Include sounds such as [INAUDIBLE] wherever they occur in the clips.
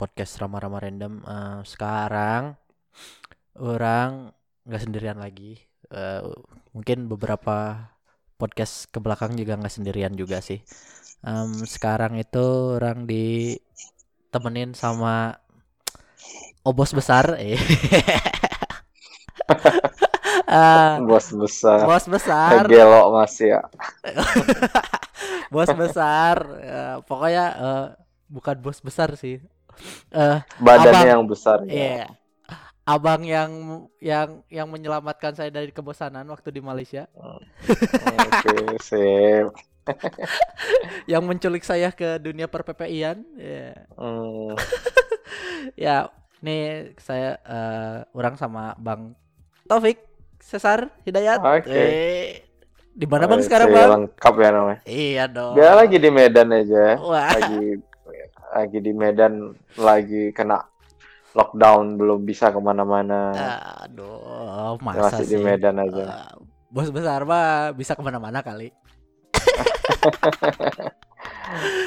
podcast Rama-Rama Random. Eh, sekarang orang nggak sendirian lagi. Eh, mungkin beberapa podcast ke belakang juga nggak sendirian juga sih. Em, sekarang itu orang ditemenin sama obos besar. Eh. [LAUGHS] Eh, bos besar bos besar. gelo masih ya [LAUGHS] bos besar Eh, pokoknya eh, bukan bos besar sih eh badannya Abang. yang besar iya. Ya. abang yang yang yang menyelamatkan saya dari kebosanan waktu di Malaysia. Oke [LAUGHS] sip. [LAUGHS] Yang menculik saya ke dunia perPPI-an ya. Hmm, [LAUGHS] ya nih saya eh, orang sama Bang Taufik Cesar Hidayat. Oke. Eh, di mana Bang sekarang Bang? lengkap ya namanya. Iya dong. Dia lagi di Medan aja. Wah. Lagi lagi di Medan lagi kena lockdown belum bisa ke mana-mana. Aduh masa masih sih? Di Medan aja. Eh, bos besar mah bisa ke mana-mana kali. [LAUGHS]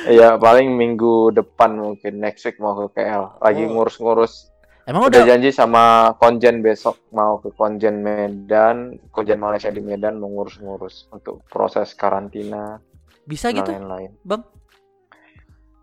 Iya paling minggu depan mungkin next week mau ke KL lagi Oh. ngurus-ngurus. Emang udah udah janji sama konjen besok mau ke konjen Medan konjen Malaysia di Medan mau ngurus-ngurus untuk proses karantina bisa gitu lain-lain. Bang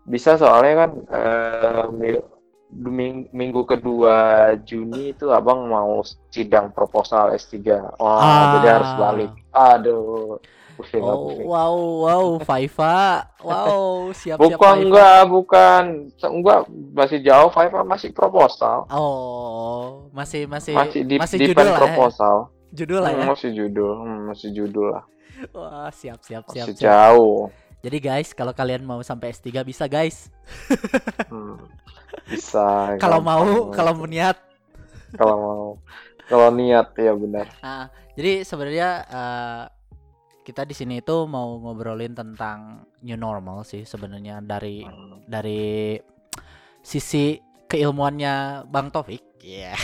bisa soalnya kan eh, mi- ming- minggu kedua Juni itu abang mau sidang proposal S3 wah Ah. jadi harus balik aduh pusing Oh, pusing. wow, wow, Faifa. Wow, siap-siap bukan Faifa. enggak bukan enggak masih jauh Fiverr masih proposal Oh, masih masih masih di masih di judul lah ya. proposal Judul lah ya. Hmm, masih judul hmm, masih judul lah Wah, siap siap siap. masih siap. jauh Jadi guys, kalau kalian mau sampai S3 bisa guys. Hmm, bisa [LAUGHS] Kalau mau, kalau niat. kalau mau kalau niat ya benar Nah, [LAUGHS] jadi sebenarnya eh, kita di sini itu mau ngobrolin tentang new normal sih sebenarnya dari Hmm. dari sisi keilmuannya Bang Taufik. Iya.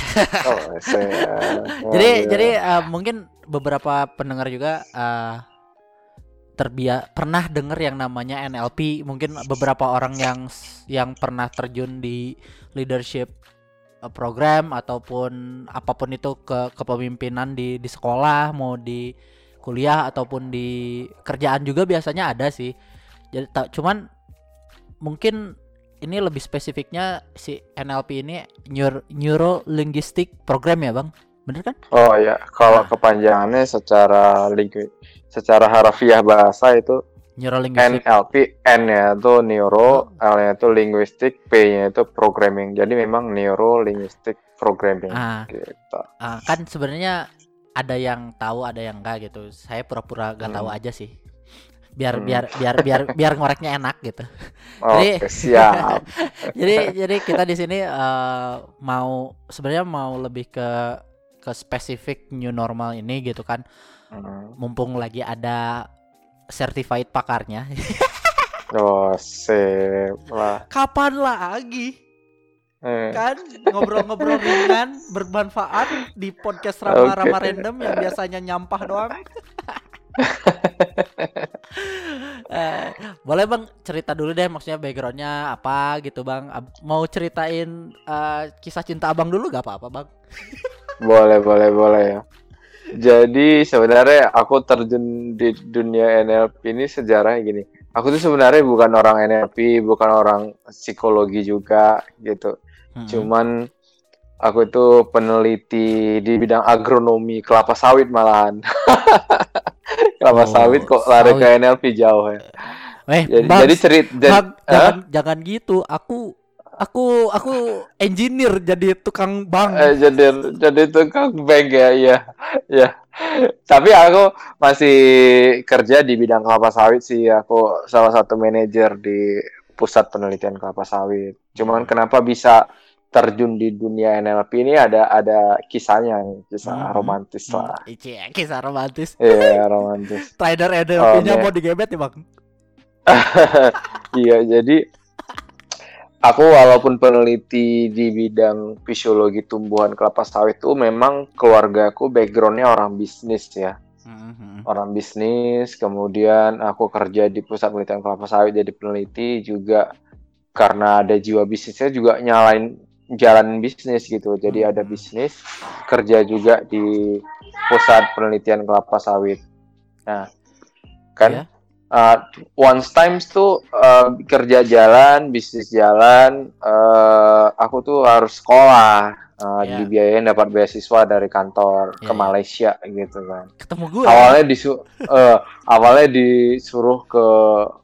Oh, saya- [LAUGHS] jadi oh, jadi iya. eh, mungkin beberapa pendengar juga eh terbia pernah dengar yang namanya NLP mungkin beberapa orang yang yang pernah terjun di leadership eh, program ataupun apa pun itu ke kepemimpinan di di sekolah mau di kuliah ataupun di kerjaan juga biasanya ada sih. Jadi ta- cuman mungkin ini lebih spesifiknya si NLP ini neuro, neuro linguistic program ya bang bener kan Oh ya, kalau Nah. kepanjangannya secara lingui, secara harafiah bahasa itu NLP, N ya itu neuro, L-nya itu linguistic, P-nya itu programming. Jadi memang neuro linguistic programming Ah. gitu. Ah, kan sebenarnya ada yang tahu ada yang enggak gitu saya pura-pura gak tahu Hmm. aja sih biar Hmm. biar biar biar [LAUGHS] biar ngoreknya enak gitu Oke, Jadi- siap. [LAUGHS] jadi jadi kita di sini eh, mau sebenarnya mau lebih ke ke spesifik new normal ini gitu kan. Hmm. mumpung lagi ada certified pakarnya. [LAUGHS] Oh, sip lah. kapan lagi? Eh, kan ngobrol-ngobrol ringan bermanfaat di podcast rama-rama random yang biasanya nyampah doang. [LAUGHS] Eh, boleh bang cerita dulu deh maksudnya backgroundnya apa gitu bang. Ab- mau ceritain eh, kisah cinta abang dulu gak apa-apa bang [LAUGHS] Boleh, boleh, boleh ya. Jadi sebenarnya aku terjun di dunia NLP ini sejarahnya gini. Aku tuh sebenarnya bukan orang NLP, bukan orang psikologi juga gitu. Hmm. Cuman aku itu peneliti di bidang agronomi kelapa sawit malahan. [LAUGHS] kelapa Oh, sawit kok lari ke sawit. NLP jauh ya. eh Jadi, bang, jadi cerit bang, jadi, jangan jangan gitu aku aku aku engineer jadi tukang bang Eh, jadi jadi tukang bank ya, iya, ya. Tapi aku masih kerja di bidang kelapa sawit sih. Aku salah satu manajer di pusat penelitian kelapa sawit. Cuman kenapa bisa terjun di dunia NLP ini ada ada kisahnya kisah Hmm. romantis lah. Hmm, Ici, kisah romantis. Iya, romantis. [LAUGHS] Trader NLP-nya Oke. mau digebet ya, Bang. [LAUGHS] Iya, jadi aku walaupun peneliti di bidang fisiologi tumbuhan kelapa sawit itu memang keluargaku backgroundnya orang bisnis ya. Mhm. Orang bisnis, kemudian aku kerja di pusat penelitian kelapa sawit jadi peneliti juga karena ada jiwa bisnisnya juga nyalain jalan bisnis gitu. Jadi ada bisnis, kerja juga di pusat penelitian kelapa sawit. Nah, kan Iya. Uh, once times tuh uh, kerja jalan, bisnis jalan, uh, aku tuh harus sekolah, uh, Iya. dibiayain dapat beasiswa dari kantor Iya, ke iya. Malaysia gitu kan. Ketemu gue. Awalnya disu eh, awalnya disuruh ke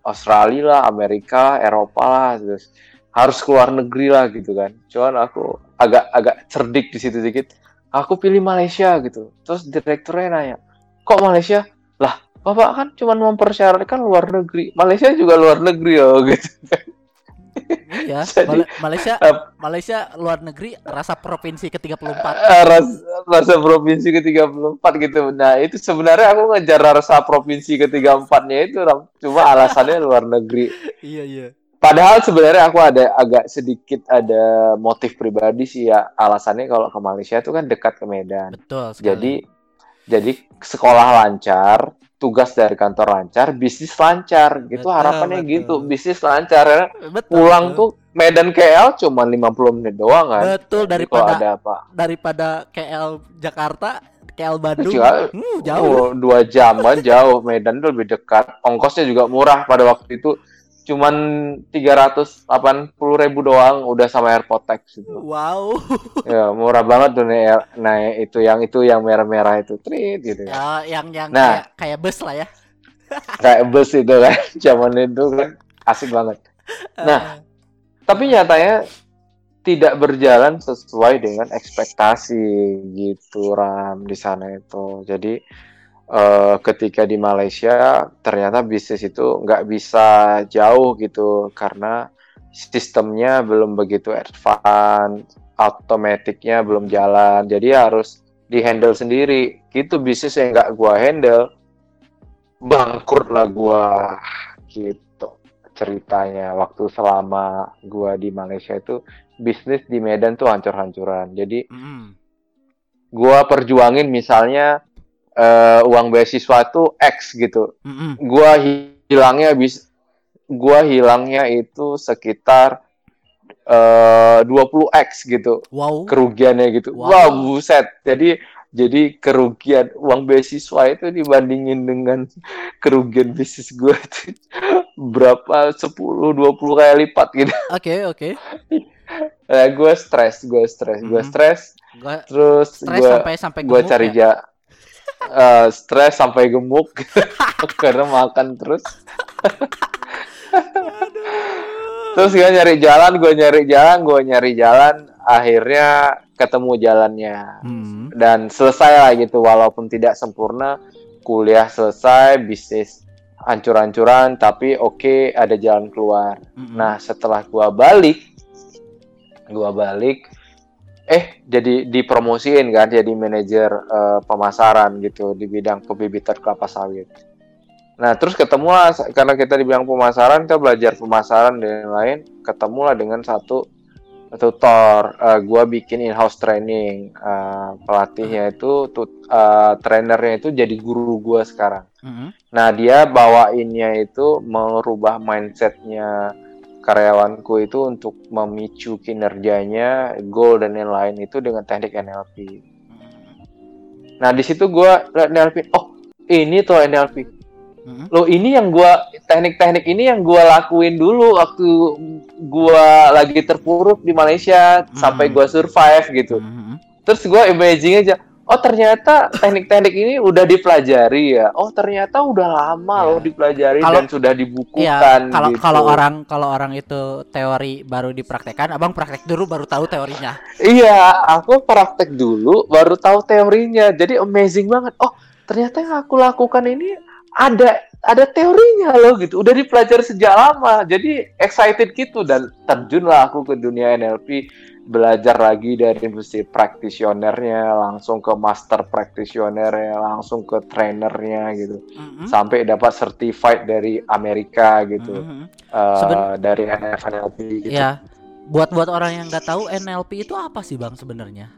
Australia lah, Amerika, Eropa lah, terus harus keluar negeri lah gitu kan. Cuman aku agak agak cerdik di situ dikit. Aku pilih Malaysia gitu. Terus direkturnya nanya, kok Malaysia? Lah, bapak kan cuma mempersyaratkan luar negeri. Malaysia juga luar negeri loh [LAUGHS] gitu. Iya, [LAUGHS] Jadi, Mal- Malaysia eh, Malaysia luar negeri rasa provinsi ke-34. Eh, [LAUGHS] ras, rasa provinsi ke-34 gitu. Nah, itu sebenarnya aku ngejar rasa provinsi ke-34-nya itu cuma alasannya luar negeri. iya, iya. Padahal sebenarnya aku ada agak sedikit ada motif pribadi sih ya. Alasannya kalau ke Malaysia itu kan dekat ke Medan. Betul sekali. Jadi jadi sekolah lancar, tugas dari kantor lancar, bisnis lancar. Gitu Betul, harapannya betul. gitu, bisnis lancar. Ya. betul. Pulang betul. tuh Medan KL cuma 50 menit doang kan. betul Jadi daripada kalau ada apa? daripada KL Jakarta, KL Bandung. Jauh. Hmm, jauh. Oh, dua jam kan jauh. Medan tuh lebih dekat. Ongkosnya juga murah pada waktu itu. Cuman 380 ribu doang udah sama airport tax itu. Wow. [LAUGHS] ya murah banget tuh naik, naik itu yang itu yang merah-merah itu trit gitu ya. Ya, yang yang Nah. kayak, kayak bus lah ya. [LAUGHS] Kayak bus itu kan. [LAUGHS] Zaman itu kan asik banget. Nah, Tapi nyatanya tidak berjalan sesuai dengan ekspektasi gitu Ram di sana itu. Jadi eh, ketika di Malaysia ternyata bisnis itu nggak bisa jauh gitu karena sistemnya belum begitu advance, automaticnya belum jalan. Jadi harus dihandle sendiri. Gitu bisnis yang nggak gua handle, bangkrut lah gua gitu ceritanya waktu selama gua di Malaysia itu bisnis di Medan tuh hancur-hancuran. Jadi Mm-mm. gua perjuangin misalnya eh, uang beasiswa tuh X gitu. Mm-mm. Gua hi- hilangnya bis gua hilangnya itu sekitar eh 20x gitu Wow. kerugiannya gitu. Wow. Wah, buset. Jadi jadi kerugian uang beasiswa itu dibandingin dengan [LAUGHS] kerugian bisnis gue itu [LAUGHS] berapa 10 20 kali lipat gitu. [LAUGHS] Oke, oke. Nah, gue stres, gue stres, gue stres, Gua terus gue sampai sampai gue cari ya. ja eh, stres sampai gemuk [LAUGHS] karena makan terus. terus gue nyari jalan, gue nyari jalan, gue nyari jalan, akhirnya ketemu jalannya Hmm. dan selesai lah gitu walaupun tidak sempurna kuliah selesai bisnis hancur-hancuran tapi oke ada jalan keluar Mm-mm. nah setelah gua balik gua balik eh jadi dipromosiin kan jadi manajer eh, pemasaran gitu di bidang pembibitan kelapa sawit. Nah terus ketemu lah karena kita di bidang pemasaran kita belajar pemasaran dan lain-lain ketemulah dengan satu tutor. Eh, gua bikin in-house training. Eh, pelatihnya itu tut, eh, trainernya itu jadi guru gua sekarang. Mm-mm. Nah, dia bawainnya itu merubah mindsetnya karyawanku itu untuk memicu kinerjanya, goal dan lain-lain itu dengan teknik NLP. Nah, di situ gua liat NLP, oh ini tuh NLP. Mm-mm. Loh, ini yang gua teknik-teknik ini yang gua lakuin dulu waktu gua lagi terpuruk di Malaysia sampai Hmm. gua survive gitu. Terus gue imagine aja, oh ternyata teknik-teknik ini udah dipelajari ya. Oh ternyata udah lama Ya. loh dipelajari Kalau- dan sudah dibukukan kalau gitu. kalau orang kalau orang itu teori baru dipraktekkan, abang praktek dulu baru tahu teorinya. Iya, aku praktek dulu baru tahu teorinya. Jadi amazing banget. Oh ternyata yang aku lakukan ini ada ada teorinya loh gitu udah dipelajari sejak lama jadi excited gitu dan terjunlah aku ke dunia NLP belajar lagi dari industri practitionernya langsung ke master practitionernya langsung ke trainernya gitu Mhm. sampai dapat certified dari Amerika gitu Mhm. eh, Seben- dari NLP gitu Ya, buat buat orang yang nggak tahu NLP itu apa sih bang sebenarnya?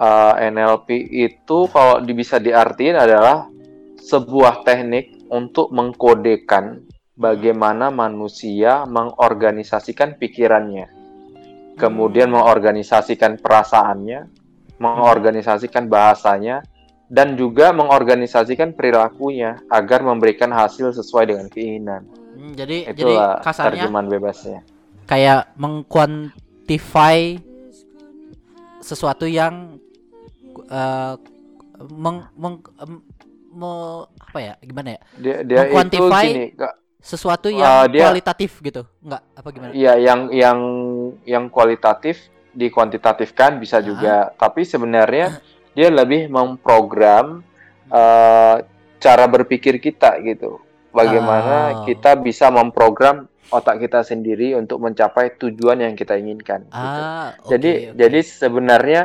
Eh, NLP itu kalau bisa diartiin adalah sebuah teknik untuk mengkodekan bagaimana manusia mengorganisasikan pikirannya, kemudian mengorganisasikan perasaannya, mengorganisasikan bahasanya, dan juga mengorganisasikan perilakunya agar memberikan hasil sesuai dengan keinginan. Hmm, jadi jadi Itulah kasarnya terjemahan bebasnya. kayak mengkuantify sesuatu yang eh, meng, meng- me- apa ya gimana ya Dia, dia itu Mengquantify gini, Kak. sesuatu Ah, yang dia- kualitatif gitu nggak apa gimana Iya, yang yang yang kualitatif dikuantitatifkan bisa Ah. juga, tapi sebenarnya dia lebih memprogram eh, cara berpikir kita gitu. Bagaimana Oh. kita bisa memprogram otak kita sendiri untuk mencapai tujuan yang kita inginkan. gitu. ah oke, jadi oke. jadi sebenarnya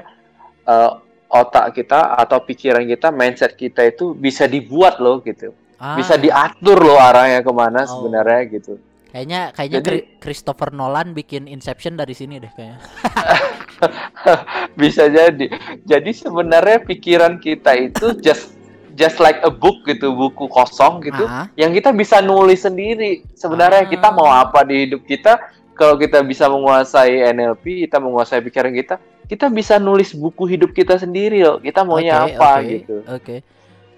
eh, otak kita atau pikiran kita, mindset kita itu bisa dibuat loh gitu, Ah, bisa diatur loh arahnya ke mana Oh. sebenarnya gitu. kayaknya kayaknya jadi- Chri- Christopher Nolan bikin Inception dari sini deh kayaknya [LAUGHS] bisa jadi. Jadi sebenarnya pikiran kita itu just just like a book gitu, buku kosong gitu, Ah, yang kita bisa nulis sendiri. Sebenarnya Ah. kita mau apa di hidup kita? Kalau kita bisa menguasai NLP, kita menguasai pikiran kita, kita bisa nulis buku hidup kita sendiri loh. Kita maunya oke, apa oke, gitu. oke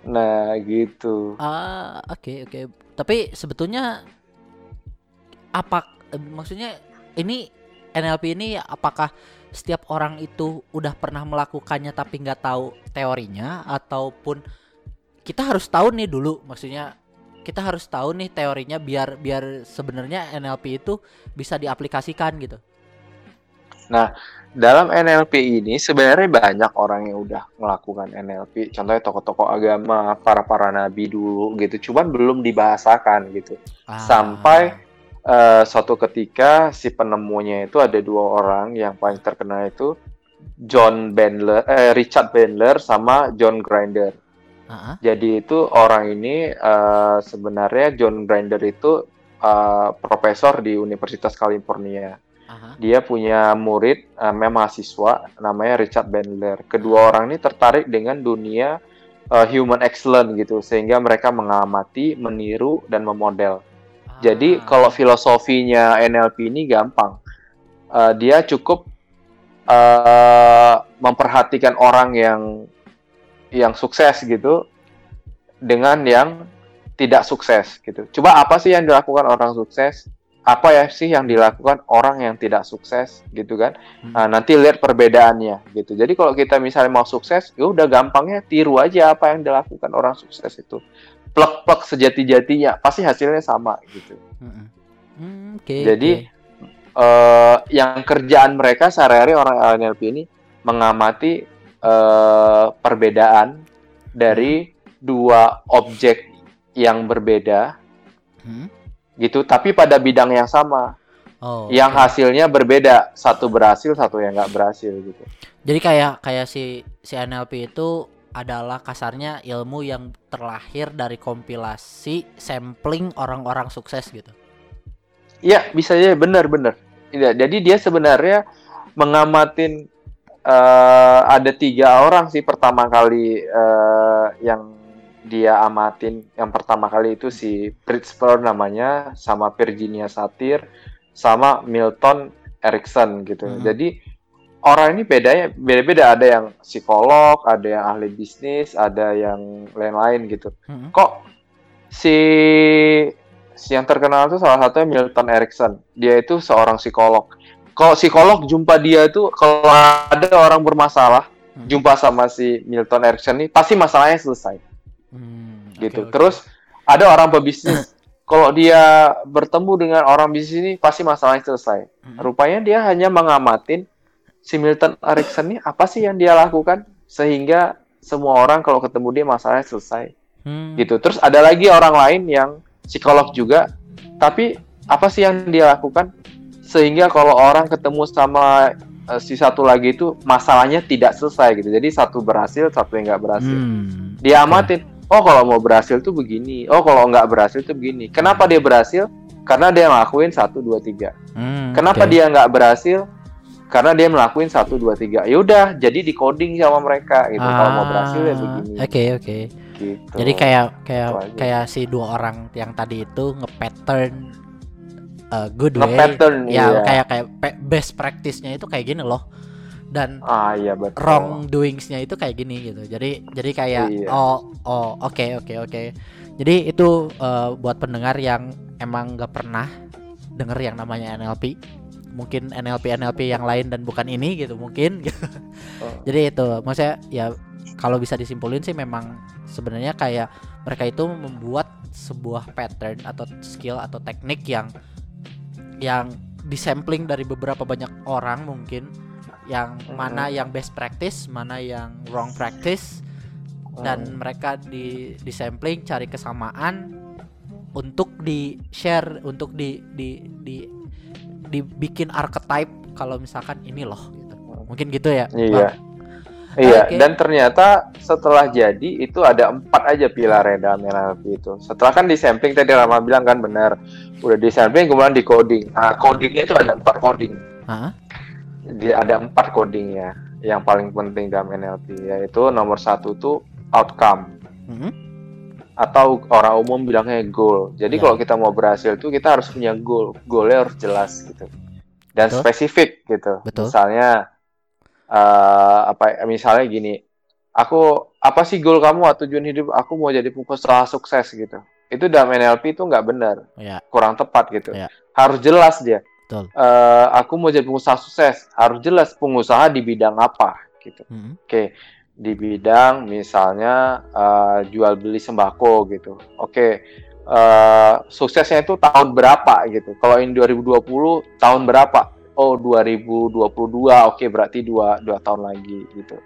Nah, gitu. Ah, oke oke. Tapi sebetulnya apa maksudnya ini NLP ini apakah setiap orang itu udah pernah melakukannya tapi nggak tahu teorinya ataupun kita harus tahu nih dulu maksudnya kita harus tahu nih teorinya biar biar sebenarnya NLP itu bisa diaplikasikan gitu. Dalam NLP ini sebenarnya banyak orang yang udah melakukan NLP. Contohnya tokoh-tokoh agama, para-para nabi dulu gitu. Cuman belum dibahasakan gitu. Ah, Sampai eh, suatu ketika si penemunya itu ada dua orang yang paling terkenal itu John Bandler, eh, Richard Bandler sama John Grinder. ah. Jadi itu orang ini eh, sebenarnya John Grinder itu eh, profesor di Universitas California. Aha. Dia punya murid, eh, mahasiswa namanya Richard Bandler. Kedua orang ini tertarik dengan dunia eh, human excellence gitu, sehingga mereka mengamati, meniru dan memodel. Jadi Ah. kalau filosofinya NLP ini gampang. Eh, dia cukup eh, memperhatikan orang yang yang sukses gitu dengan yang tidak sukses gitu. Coba apa sih yang dilakukan orang sukses? Apa ya sih yang dilakukan orang yang tidak sukses gitu kan? Hmm. Nah, nanti lihat perbedaannya gitu. Jadi kalau kita misalnya mau sukses, ya udah gampangnya tiru aja apa yang dilakukan orang sukses itu. Plek-plek sejati-jatinya, pasti hasilnya sama gitu. Mm-mm. Hmm, oke, Jadi, oke. eh yang kerjaan mereka sehari-hari orang NLP ini mengamati eh, perbedaan dari dua objek yang berbeda Hmm? Gitu, tapi pada bidang yang sama, Oh, yang oke. hasilnya berbeda, satu berhasil, satu yang nggak berhasil gitu. Jadi kayak kayak si si NLP itu adalah kasarnya ilmu yang terlahir dari kompilasi sampling orang-orang sukses gitu. Iya, bisa aja benar-benar. Iya, jadi dia sebenarnya mengamatin eh, ada tiga orang sih pertama kali eh, yang dia amatin. Yang pertama kali itu si Pritzker namanya, sama Virginia Satir, sama Milton Erickson gitu. Mhm. Jadi orang ini bedanya beda-beda. Ada yang psikolog, ada yang ahli bisnis, ada yang lain-lain gitu Mm-mm. kok si si yang terkenal itu salah satunya Milton Erickson. Dia itu seorang psikolog. Kalau psikolog jumpa dia itu kalau ada orang bermasalah Hmm. jumpa sama si Milton Erickson ini pasti masalahnya selesai Hmm, gitu. oke. Terus ada orang pebisnis [CLEARS THROAT] kalau dia bertemu dengan orang bisnis ini pasti masalahnya selesai. Mm-mm. Rupanya dia hanya mengamatin si Milton Erickson ini apa sih yang dia lakukan sehingga semua orang kalau ketemu dia masalahnya selesai. Hmm. gitu. Terus ada lagi orang lain yang psikolog juga, tapi apa sih yang dia lakukan sehingga kalau orang ketemu sama eh, si satu lagi itu masalahnya tidak selesai gitu. Jadi satu berhasil, satu yang nggak berhasil. Hmm. Dia amatin, oh kalau mau berhasil tuh begini, oh kalau nggak berhasil tuh begini. Kenapa dia berhasil? Karena dia ngelakuin satu dua tiga. Hmm, Kenapa oke. dia nggak berhasil? Karena dia melakuin satu dua tiga. Yaudah, jadi di coding sama mereka gitu. Kalau mau berhasil ya Ah, begini. Oke, oke. Gitu. Jadi kayak kayak kayak si dua orang yang tadi itu nge-pattern uh, good way. nge-pattern Ya, iya. kayak kayak best practice-nya itu kayak gini loh. Dan Ah iya betul. wrong doings-nya itu kayak gini gitu. Jadi jadi kayak Iya. oh oh oke oke oke. Jadi itu uh, buat pendengar yang emang nggak pernah denger yang namanya NLP. Mungkin NLP NLP yang lain dan bukan ini gitu mungkin. [LAUGHS] Oh. Jadi itu maksudnya ya kalau bisa disimpulin sih memang sebenarnya kayak mereka itu membuat sebuah pattern atau skill atau teknik yang yang disampling dari beberapa banyak orang mungkin yang Mhm. mana yang best practice, mana yang wrong practice dan Hmm. mereka di di sampling cari kesamaan untuk di share untuk di di di dibikin archetype kalau misalkan ini loh gitu. Mungkin gitu ya. Iya. Bang? Iya, Oke. dan ternyata setelah jadi itu ada empat aja pilarnya dalam NLP itu. Setelah kan di sampling tadi Rama bilang kan benar, udah di sampling kemudian di coding. Nah, codingnya itu ada empat coding. Hah? Di, ada empat codingnya yang paling penting dalam NLP yaitu nomor satu tuh outcome Mhm. atau orang umum bilangnya goal. Jadi Ya. kalau kita mau berhasil tuh kita harus punya goal. Goalnya harus jelas gitu. Dan Betul. spesifik gitu. Betul. Misalnya eh apa misalnya gini, aku apa sih goal kamu atau tujuan hidup? Aku mau jadi pengusaha sukses gitu. Itu dalam NLP itu nggak benar, Ya. kurang tepat gitu. Ya. Harus jelas dia. Betul. Eh, aku mau jadi pengusaha sukses, harus jelas pengusaha di bidang apa gitu. Mhm. Oke, di bidang misalnya eh, jual beli sembako gitu. Oke, eh, suksesnya itu tahun berapa gitu. Kalau ini 2020 tahun berapa? Oh 2022, oke berarti dua dua tahun lagi gitu.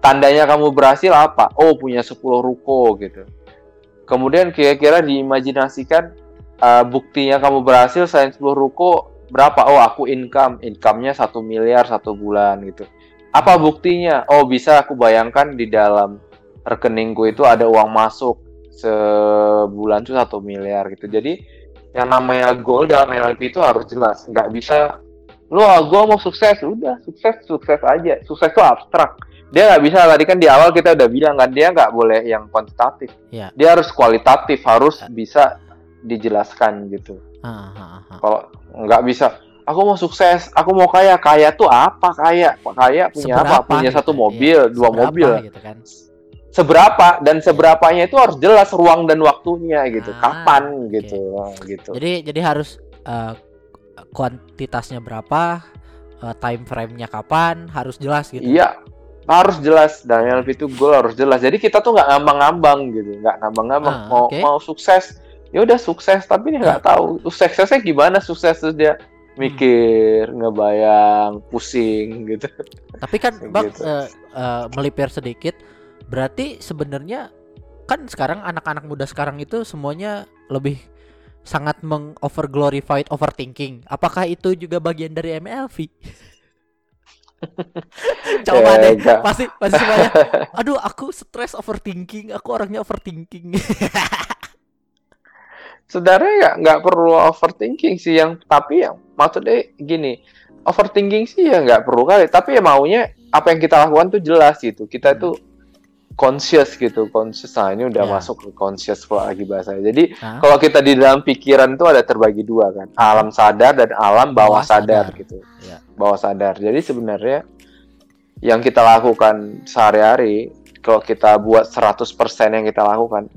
Tandanya kamu berhasil apa? Oh punya 10 ruko gitu. Kemudian kira-kira diimajinasikan eh, buktinya kamu berhasil selain 10 ruko berapa? Oh aku income, income-nya satu miliar satu bulan gitu. Apa buktinya? Oh, bisa aku bayangkan di dalam rekeningku itu ada uang masuk sebulan tuh satu miliar gitu. Jadi yang namanya goal dalam NLP itu harus jelas. Nggak bisa, lo gue mau sukses, udah sukses sukses aja. Sukses itu abstrak. Dia nggak bisa tadi kan di awal kita udah bilang kan dia nggak boleh yang kuantitatif. Iya. Dia harus kualitatif, harus Ya. bisa dijelaskan gitu. Ah, ah, ah. Kalau nggak bisa, aku mau sukses, aku mau kaya. Kaya tuh apa kaya? Kaya punya apa? Seberapa Punya gitu, satu iya. mobil, dua Seberapa mobil. gitu kan. Seberapa dan seberapanya itu harus jelas ruang dan waktunya gitu. Ah, Kapan oke. gitu. gitu. Jadi jadi harus eh, kuantitasnya berapa, eh, time frame-nya kapan, harus jelas gitu. Iya, harus jelas dan NLP itu goal harus jelas. Jadi kita tuh nggak ngambang-ngambang gitu, nggak ngambang-ngambang. Ah, mau oke. mau sukses, ya udah sukses. Tapi dia nggak tahu suksesnya gimana sukses terus dia mikir, ngebayang, pusing gitu. Tapi kan [LAUGHS] Bang gitu. eh, eh, melipir sedikit, berarti sebenarnya kan sekarang anak-anak muda sekarang itu semuanya lebih sangat mengover glorified overthinking. Apakah itu juga bagian dari MLV? [LAUGHS] Coba Eh, deh, enggak. pasti pasti semuanya. [LAUGHS] Aduh, aku stres overthinking, aku orangnya overthinking. Sebenarnya nggak nggak perlu overthinking sih yang tapi yang maksudnya gini overthinking sih ya nggak perlu kali tapi ya maunya apa yang kita lakukan tuh jelas gitu kita tuh conscious gitu conscious nah ini udah Ya. masuk ke conscious kalau lagi bahasanya jadi Hah? kalau kita di dalam pikiran tuh ada terbagi dua kan alam sadar dan alam bawah, Bawah sadar, sadar. gitu Ya. bawah sadar jadi sebenarnya yang kita lakukan sehari-hari kalau kita buat 100% yang kita lakukan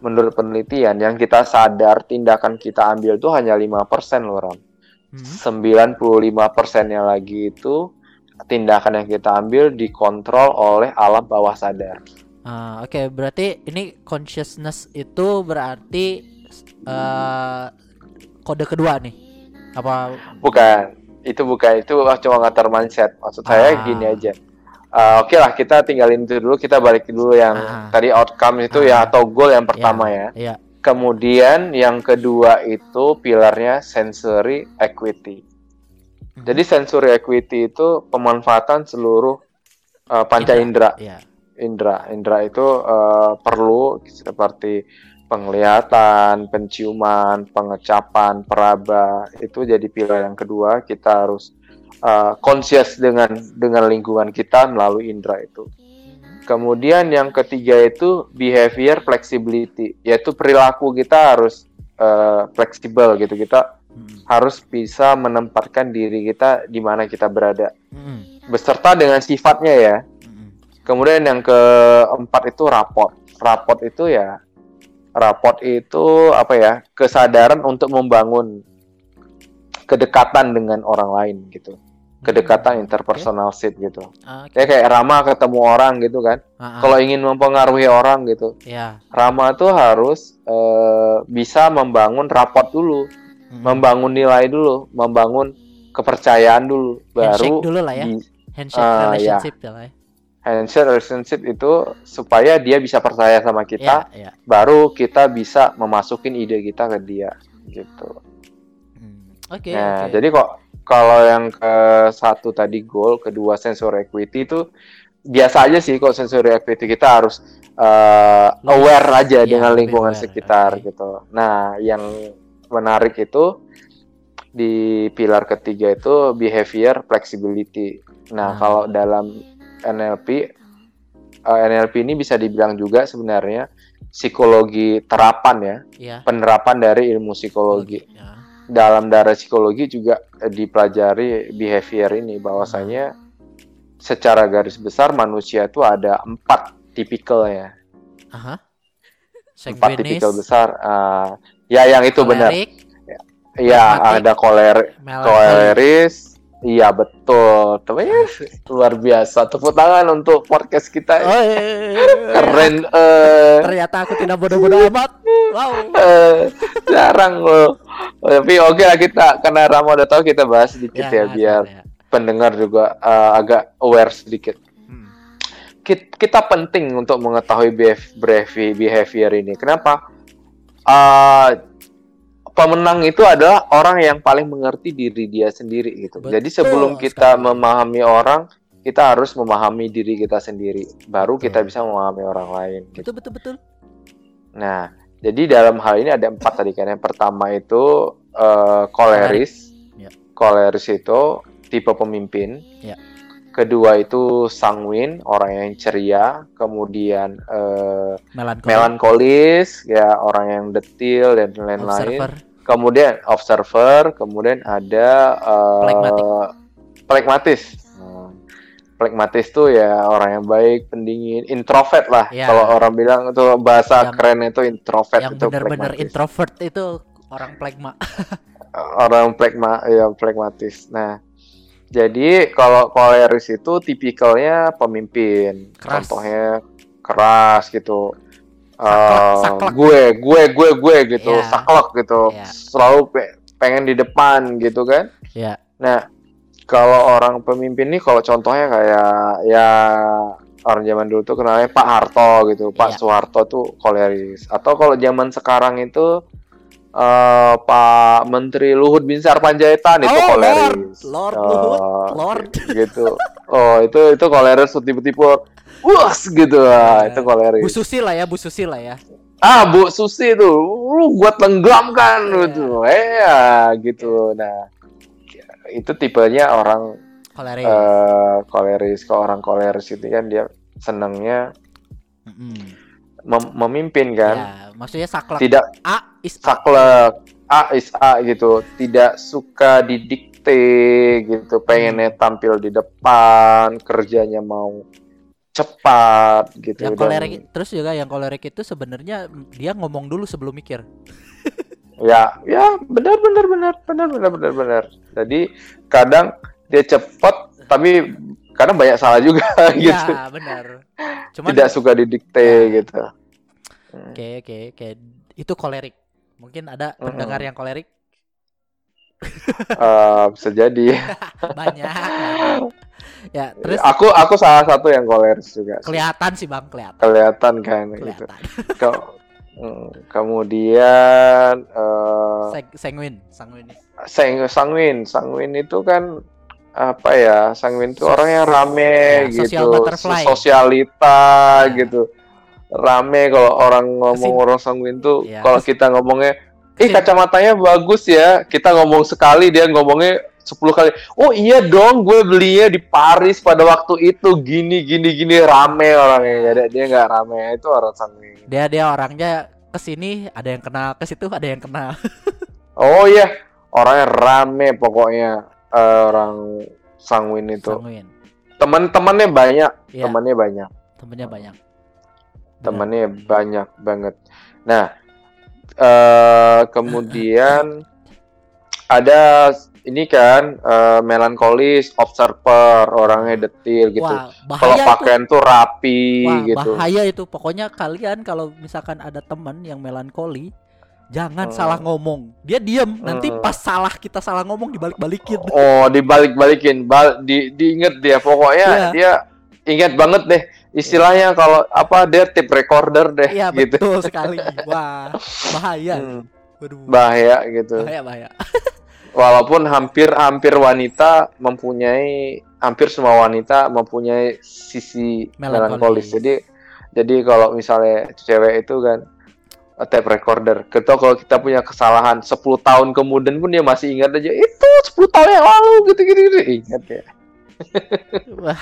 menurut penelitian yang kita sadar tindakan kita ambil tuh hanya 5% loh Ram. Hmm. 95 persennya lagi itu tindakan yang kita ambil dikontrol oleh alam bawah sadar. Ah, Oke, berarti ini consciousness itu berarti eh kode kedua nih. Apa Bukan, itu bukan itu cuma ngatur mindset. Maksud saya Ah. gini aja. Eh, oke lah kita tinggalin itu dulu kita balik dulu yang Ah. tadi outcome itu ya Ah. atau goal yang pertama ya Iya. kemudian yang kedua itu pilarnya sensory equity Mhm. jadi sensory equity itu pemanfaatan seluruh eh, panca indera Iya. indera indera itu eh, perlu seperti penglihatan, penciuman, pengecapan, peraba itu jadi pilar yang kedua kita harus uh, conscious dengan dengan lingkungan kita melalui indera itu. Kemudian yang ketiga itu behavior flexibility yaitu perilaku kita harus uh, fleksibel gitu kita Mhm. harus bisa menempatkan diri kita di mana kita berada Mhm. beserta dengan sifatnya ya. Mhm. Kemudian yang keempat itu raport. Raport itu ya raport itu apa ya? kesadaran untuk membangun kedekatan dengan orang lain gitu. Kedekatan Hmm, interpersonal sit gitu. oke. Oke. Ya kayak Rama ketemu orang gitu kan. Ah, ah. Kalau ingin mempengaruhi orang gitu, ya. Rama tuh harus eh, bisa membangun raport dulu, Mhm. membangun nilai dulu, membangun kepercayaan dulu, baru handshake dulu lah ya. di- Handshake Ah, relationship ya lah ya. handshake relationship itu supaya dia bisa percaya sama kita, Iya, iya. baru kita bisa memasukin ide kita ke dia gitu. Hmm. Oke, nah, oke. jadi kok kalau yang ke satu tadi goal, kedua sensory equity itu biasa aja sih kok sensory equity kita harus uh, aware aja iya, dengan lingkungan aware, sekitar oke. gitu. Nah, yang menarik itu di pilar ketiga itu behavior flexibility. Nah, Ah. kalau dalam NLP uh, NLP ini bisa dibilang juga sebenarnya psikologi terapan ya, Iya. penerapan dari ilmu psikologi Ya. Dalam darah psikologi juga eh, dipelajari behavior ini bahwasanya secara garis besar manusia itu ada empat tipikalnya. Aha. empat tipikal besar Ah, ya yang itu benar. ya pragmatik, ada koler koleris iya betul tapi luar biasa tepuk tangan untuk podcast kita Oh, iya, iya, iya, keren eh Ternyata aku tidak bodoh-bodoh amat. Wow. eh, jarang loh tapi oke lah kita karena Rama udah tahu kita bahas sedikit ya, biar ya. pendengar juga eh, agak aware sedikit. Hmm. Kit- Kita penting untuk mengetahui behave- behavi- behavior ini. Kenapa? Eh, pemenang itu adalah orang yang paling mengerti diri dia sendiri gitu. Betul Jadi sebelum kita sekali. memahami orang, kita harus memahami diri kita sendiri. Baru kita Betul. bisa memahami orang lain. gitu. Betul betul betul. Nah, jadi dalam hal ini ada empat tadi kan. Yang pertama itu eh, koleris. Ya. Koleris itu tipe pemimpin. Ya. Kedua itu sanguin, orang yang ceria. Kemudian eh, Melankolis. melankolis, ya orang yang detil dan lain-lain. Kemudian observer. Kemudian ada Pragmatik. pragmatis. Hmm. Pragmatis tuh ya orang yang baik, pendingin, introvert lah. Ya. Kalau orang bilang itu bahasa Yang- keren itu introvert Yang itu benar-benar introvert itu orang plekma. [LAUGHS] orang pragma ya pragmatis. Nah, jadi kalau koleris itu tipikalnya pemimpin. Keras. Contohnya keras gitu. Saklek, Eh, saklek. gue, gue, gue, gue gitu, Iya. saklek gitu. Iya. Selalu pe- pengen di depan gitu kan. Ya. Nah, kalau orang pemimpin nih kalau contohnya kayak ya orang zaman dulu tuh kenalnya Pak Harto gitu, Pak Iya. Soeharto tuh koleris. Atau kalau zaman sekarang itu eh, Pak Menteri Luhut Binsar Panjaitan itu Oh, koleris. Lord, Lord Oh, Luhut, Lord. gitu. Oh, itu itu koleris tipe-tipe Wus gitu lah, Iya. itu koleris. Bu Susi lah ya, Bu Susi lah ya. Ah, Bu Susi tuh, lu gua tenggelamkan Iya. gitu. Eh, ya, gitu. Nah, itu tipenya orang Koleris. eh koleris ke orang koleris itu kan dia senangnya Mm-mm. Mem- memimpin kan Ya, maksudnya saklek. tidak A is A. saklek A is A gitu tidak suka didikte gitu pengennya tampil di depan kerjanya mau cepat gitu Yang dan- kolerik terus juga yang kolerik itu sebenarnya dia ngomong dulu sebelum mikir. [LAUGHS] ya ya benar benar benar benar benar benar benar jadi kadang dia cepat tapi kadang banyak salah juga [LAUGHS] gitu Iya, benar. Cuman tidak suka didikte Ya. gitu Oke, oke, oke. Itu kolerik. Mungkin ada Mm-mm. pendengar yang kolerik Eh, bisa jadi [LAUGHS] banyak. ya terus aku aku salah satu yang koleris juga. kelihatan sih bang kelihatan Kelihatan kan gitu. kelihatan Ke- [LAUGHS] mm, kemudian eh Seng- sanguin sanguin Sang Sangwin, Sangwin itu kan apa ya? Sangwin itu orang yang rame ya, gitu, sosialita Ya. gitu. Rame kalau orang ngomong orang Sangwin tuh Ya, kalau kita ngomongnya, "Ih, kesim- kacamatanya bagus ya." Kita ngomong sekali dia ngomongnya 10 kali. "Oh iya dong, gue belinya di Paris pada waktu itu gini gini gini rame orangnya." Jadi dia nggak rame, itu orang Sangwin. dia dia orangnya ke sini ada yang kenal ke situ ada yang kenal [LAUGHS] Oh iya, orangnya rame pokoknya eh, orang Sangwin itu. sanguin Teman-temannya banyak, Iya. temannya banyak, temennya banyak temannya banyak banget. Nah, eh kemudian [CLEARS THROAT] ada ini kan eh, melankolis, observer, orangnya detil gitu. Kalau pakaian tuh rapi wah gitu. bahaya itu pokoknya kalian kalau misalkan ada teman yang melankoli jangan Hmm. salah ngomong dia diem nanti Hmm. pas salah kita salah ngomong dibalik-balikin Oh, dibalik-balikin, bal di diinget dia pokoknya Iya. dia ingat banget deh istilahnya kalau apa dia tip recorder deh iya gitu. betul sekali wah bahaya Hmm, waduh bahaya gitu. bahaya bahaya [LAUGHS] Walaupun hampir-hampir wanita mempunyai hampir semua wanita mempunyai sisi Melankolis. melankolis. Jadi jadi kalau misalnya cewek itu kan eh, tape recorder. Ketika kalau kita punya kesalahan 10 tahun kemudian pun dia masih ingat aja itu 10 tahun yang lalu gitu-gitu gitu. Ingat ya. wah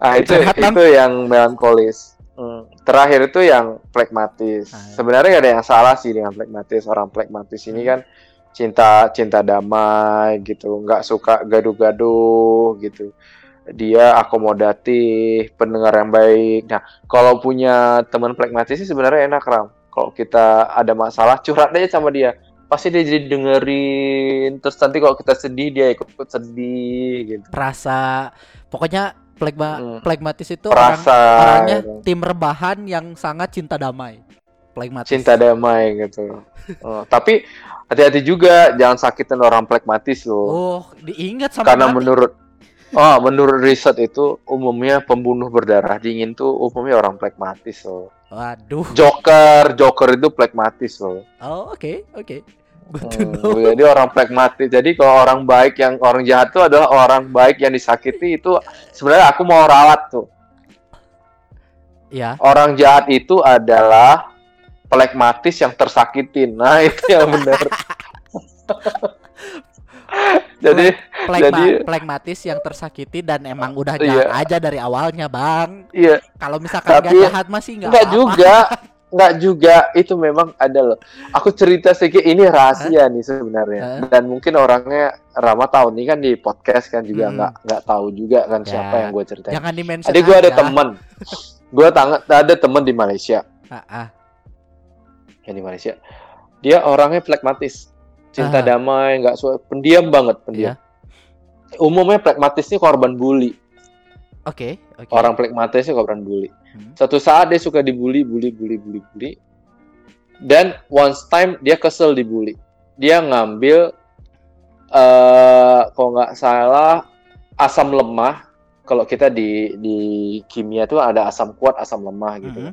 Ah itu itu yang melankolis. Hmm. Terakhir itu yang plekmatis. Ah, iya. Sebenarnya nggak ada yang salah sih dengan plekmatis. Orang plekmatis ini kan cinta cinta damai gitu, nggak suka gaduh-gaduh gitu. Dia akomodatif, pendengar yang baik. Nah, kalau punya teman plekmatis sih sebenarnya enak ram. Kalau kita ada masalah curhat aja sama dia. Pasti dia jadi dengerin. Terus nanti kalau kita sedih dia ikut sedih gitu. rasa pokoknya plekma Hmm. plekmatis itu orang Perasa orangnya gitu. tim rebahan yang sangat cinta damai plekmatis cinta damai gitu. Oh, tapi hati-hati juga jangan sakitin orang plekmatis loh. oh diingat sama Karena mati. menurut oh menurut riset itu umumnya pembunuh berdarah dingin tuh umumnya orang plekmatis loh. waduh Joker, Joker itu plekmatis loh. oh oke oke good to Hmm, know jadi orang plekmatis. Jadi kalau orang baik yang orang jahat itu adalah orang baik yang disakiti itu sebenarnya aku mau rawat tuh. ya Orang jahat itu adalah plekmatis yang tersakitin. Nah, [LAUGHS] itu yang benar. [LAUGHS] Jadi plekma, Jadi- plekmatis yang tersakiti dan emang udah Iya. jahat aja dari awalnya bang iya kalau misalkan Tapi- jahat masih nggak juga, [LAUGHS] enggak juga. Itu memang ada loh. Aku cerita sedikit ini rahasia nih sebenarnya. Hah? Dan mungkin orangnya Rama tahu nih kan di podcast kan juga Hmm. enggak enggak tahu juga kan Ya. siapa yang gue ceritain. jangan di mention Jadi gue ada aja. temen, gue ada temen di Malaysia, Ah, ah. ya di Malaysia. Dia orangnya plekmatis, cinta Ah. damai, nggak suka, pendiam banget, pendiam. Umumnya plekmatis ini korban bully. Oke oke Orang plekmatis ini korban bully. Hmm. Suatu saat dia suka dibully, bully, bully, bully, bully. Dan once time dia kesel dibully. Dia ngambil eh kalau nggak salah asam lemah. Kalau kita di di kimia tuh ada asam kuat, asam lemah gitu. Mhm.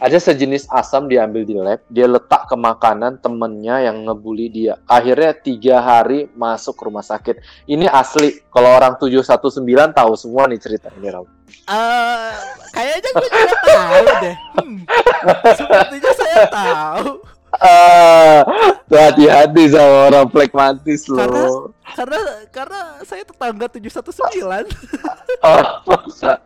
Ada sejenis asam diambil di lab, dia letak ke makanan temennya yang ngebully dia. Akhirnya tiga hari masuk rumah sakit. Ini asli. Kalau orang 719 tahu semua nih cerita ini, Ram. Eh, kayaknya gue juga tahu deh. Hmm, sepertinya saya tahu. Ah, tuh hati-hati sama orang plekmatis Karena- loh. Karena karena saya tetangga 719. [LAUGHS] Oh, masa?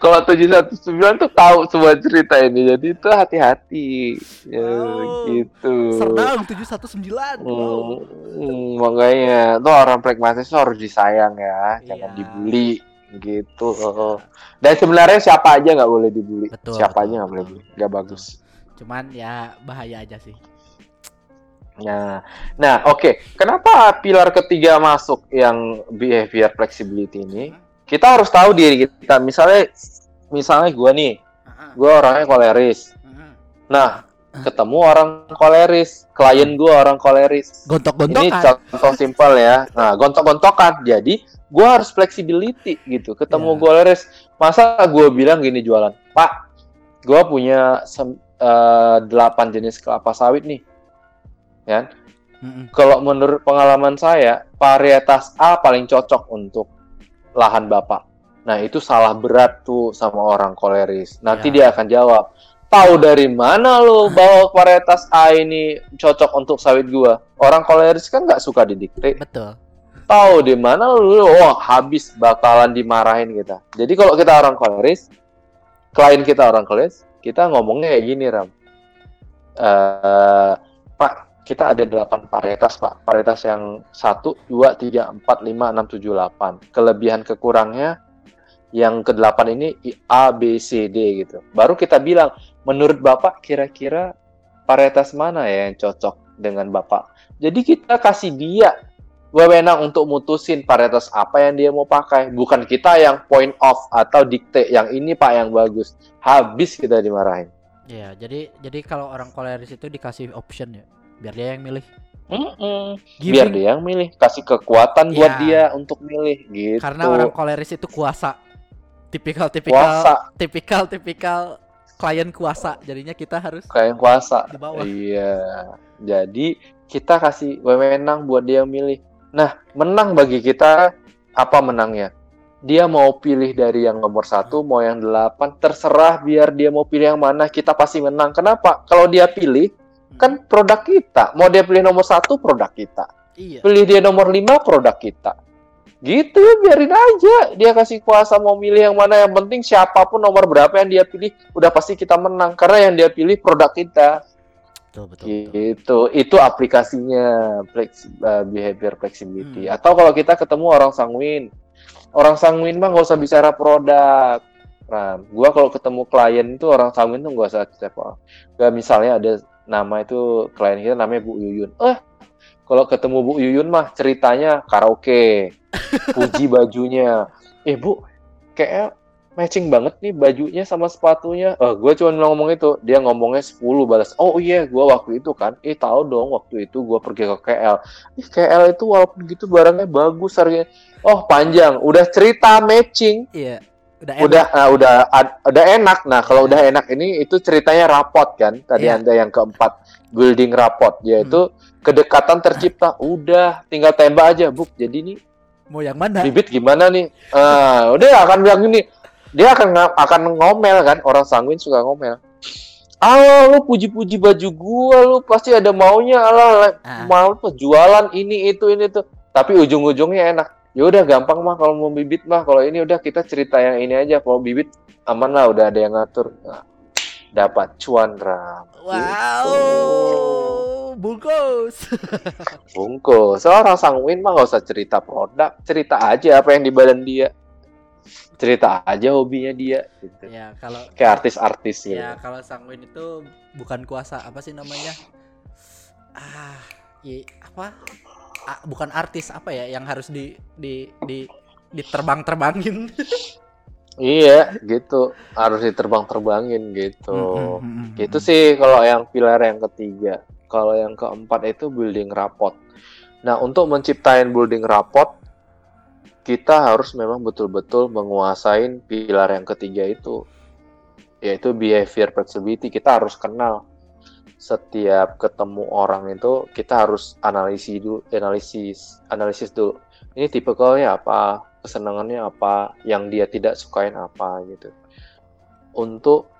Kalau 719 tuh tahu semua cerita ini, jadi itu hati-hati. Ya, Oh, gitu. Serdang 719. Wow. Hmm, hmm, makanya tuh orang plekmatis tuh harus disayang ya, jangan Iya. dibully gitu. Dan sebenarnya siapa aja nggak boleh dibully. Betul, siapa betul, aja nggak boleh betul. bully, nggak bagus. Cuman ya bahaya aja sih. Nah, nah oke. Kenapa pilar ketiga masuk yang behavior flexibility ini? Kita harus tahu diri kita. Misalnya, misalnya gue nih, gue orangnya koleris. Nah, ketemu orang koleris, klien gua orang koleris. Ini Gontok-gontokan. contoh simpel ya. Nah, gontok-gontokan. Jadi, gua harus flexibility gitu. Ketemu Ya. koleris, masa gua bilang gini jualan, Pak, gua punya sem- eh, delapan jenis kelapa sawit nih. Ya, Mm-mm. kalau menurut pengalaman saya, varietas A paling cocok untuk lahan Bapak. Nah, itu salah berat tuh sama orang koleris. Nanti Ya. dia akan jawab, tahu dari mana lo bawa varietas A ini cocok untuk sawit gua? Orang koleris kan nggak suka didikte. Betul. Tahu di mana lu? Wah, habis bakalan dimarahin kita. Jadi kalau kita orang koleris, klien kita orang koleris, kita ngomongnya kayak gini, Ram. Eh, Pak, kita ada 8 varietas, Pak. Varietas yang 1, 2, 3, 4, 5, 6, 7, 8. Kelebihan kekurangnya yang ke-8 ini A, B, C, D gitu. Baru kita bilang, menurut Bapak kira-kira varietas mana ya yang cocok dengan Bapak? Jadi kita kasih dia wewenang untuk mutusin varietas apa yang dia mau pakai. Bukan kita yang point off atau dikte yang ini Pak yang bagus. Habis kita dimarahin. Iya, jadi jadi kalau orang koleris itu dikasih option ya, biar dia yang milih. Mm-mm. Biar dia yang milih, kasih kekuatan buat Ya. dia untuk milih gitu. karena orang koleris itu kuasa. Tipikal-tipikal kuasa tipikal-tipikal klien kuasa. Jadinya kita harus yang kuasa. di bawah. Iya. Jadi kita kasih wewenang buat dia milih. Nah, menang bagi kita apa menangnya? Dia mau pilih dari yang nomor satu, mau yang delapan, terserah biar dia mau pilih yang mana, kita pasti menang. Kenapa? Kalau dia pilih, kan produk kita. Mau dia pilih nomor satu, produk kita. Iya. Pilih dia nomor lima, produk kita. Gitu, biarin aja. Dia kasih kuasa mau milih yang mana. Yang penting siapa pun nomor berapa yang dia pilih, udah pasti kita menang. Karena yang dia pilih produk kita. Betul betul. betul. Gitu. Itu aplikasinya flexi- uh, behavior flexibility. Hmm. Atau kalau kita ketemu orang sanguin, orang sanguin mah nggak usah bicara produk. Nah, gua kalau ketemu klien itu orang sanguin tuh nggak usah cerita. Gak misalnya ada nama itu klien kita namanya Bu Yuyun. Eh, kalau ketemu Bu Yuyun mah ceritanya karaoke, [LAUGHS] puji bajunya. Eh Bu, kayak matching banget nih bajunya sama sepatunya. Eh, gue cuma ngomong itu, dia ngomongnya 10 balas. Oh iya, gua waktu itu kan, eh tahu dong waktu itu gua pergi ke KL. Ih, KL itu walaupun gitu barangnya bagus harganya. Oh panjang, udah cerita matching, Iya. Udah enak. udah ah, udah ad- udah enak. Nah kalau udah enak ini itu ceritanya rapot kan. Tadi Iya. ada yang keempat building rapot, yaitu kedekatan tercipta. [LAUGHS] Udah tinggal tembak aja, buk. Jadi nih mau yang mana? bibit gimana nih? Ah, udah akan bilang gini. Dia akan akan ngomel kan, orang sanguin suka ngomel. Ah, lu puji-puji baju gua, lu pasti ada maunya, alah, Ah. mau penjualan ini itu ini tuh. Tapi ujung-ujungnya enak. Ya udah gampang mah kalau mau bibit mah, kalau ini udah kita cerita yang ini aja. Kalau bibit aman lah, udah ada yang ngatur. Nah, dapat cuan ram. Wow, bungkus. [LAUGHS] Bungkus. Seorang sanguin mah gak usah cerita produk, cerita aja apa yang di badan dia. Cerita aja hobinya dia. Gitu. ya kalau Kayak artis-artis gitu. ya kalau sanguin itu bukan kuasa apa sih namanya? Ah, i, apa? Bukan artis apa ya yang harus di di di diterbang-terbangin. Iya, gitu. Harus diterbang-terbangin gitu. Mm, mm, mm, mm, Gitu mm. sih kalau yang pilar yang ketiga. Kalau yang keempat itu building rapport. Nah, untuk menciptain building rapport, kita harus memang betul-betul menguasain pilar yang ketiga itu, yaitu behavior flexibility. Kita harus kenal setiap ketemu orang itu kita harus analisis dulu, analisis, analisis dulu. Ini tipikalnya apa, kesenangannya apa, yang dia tidak sukain apa gitu. Untuk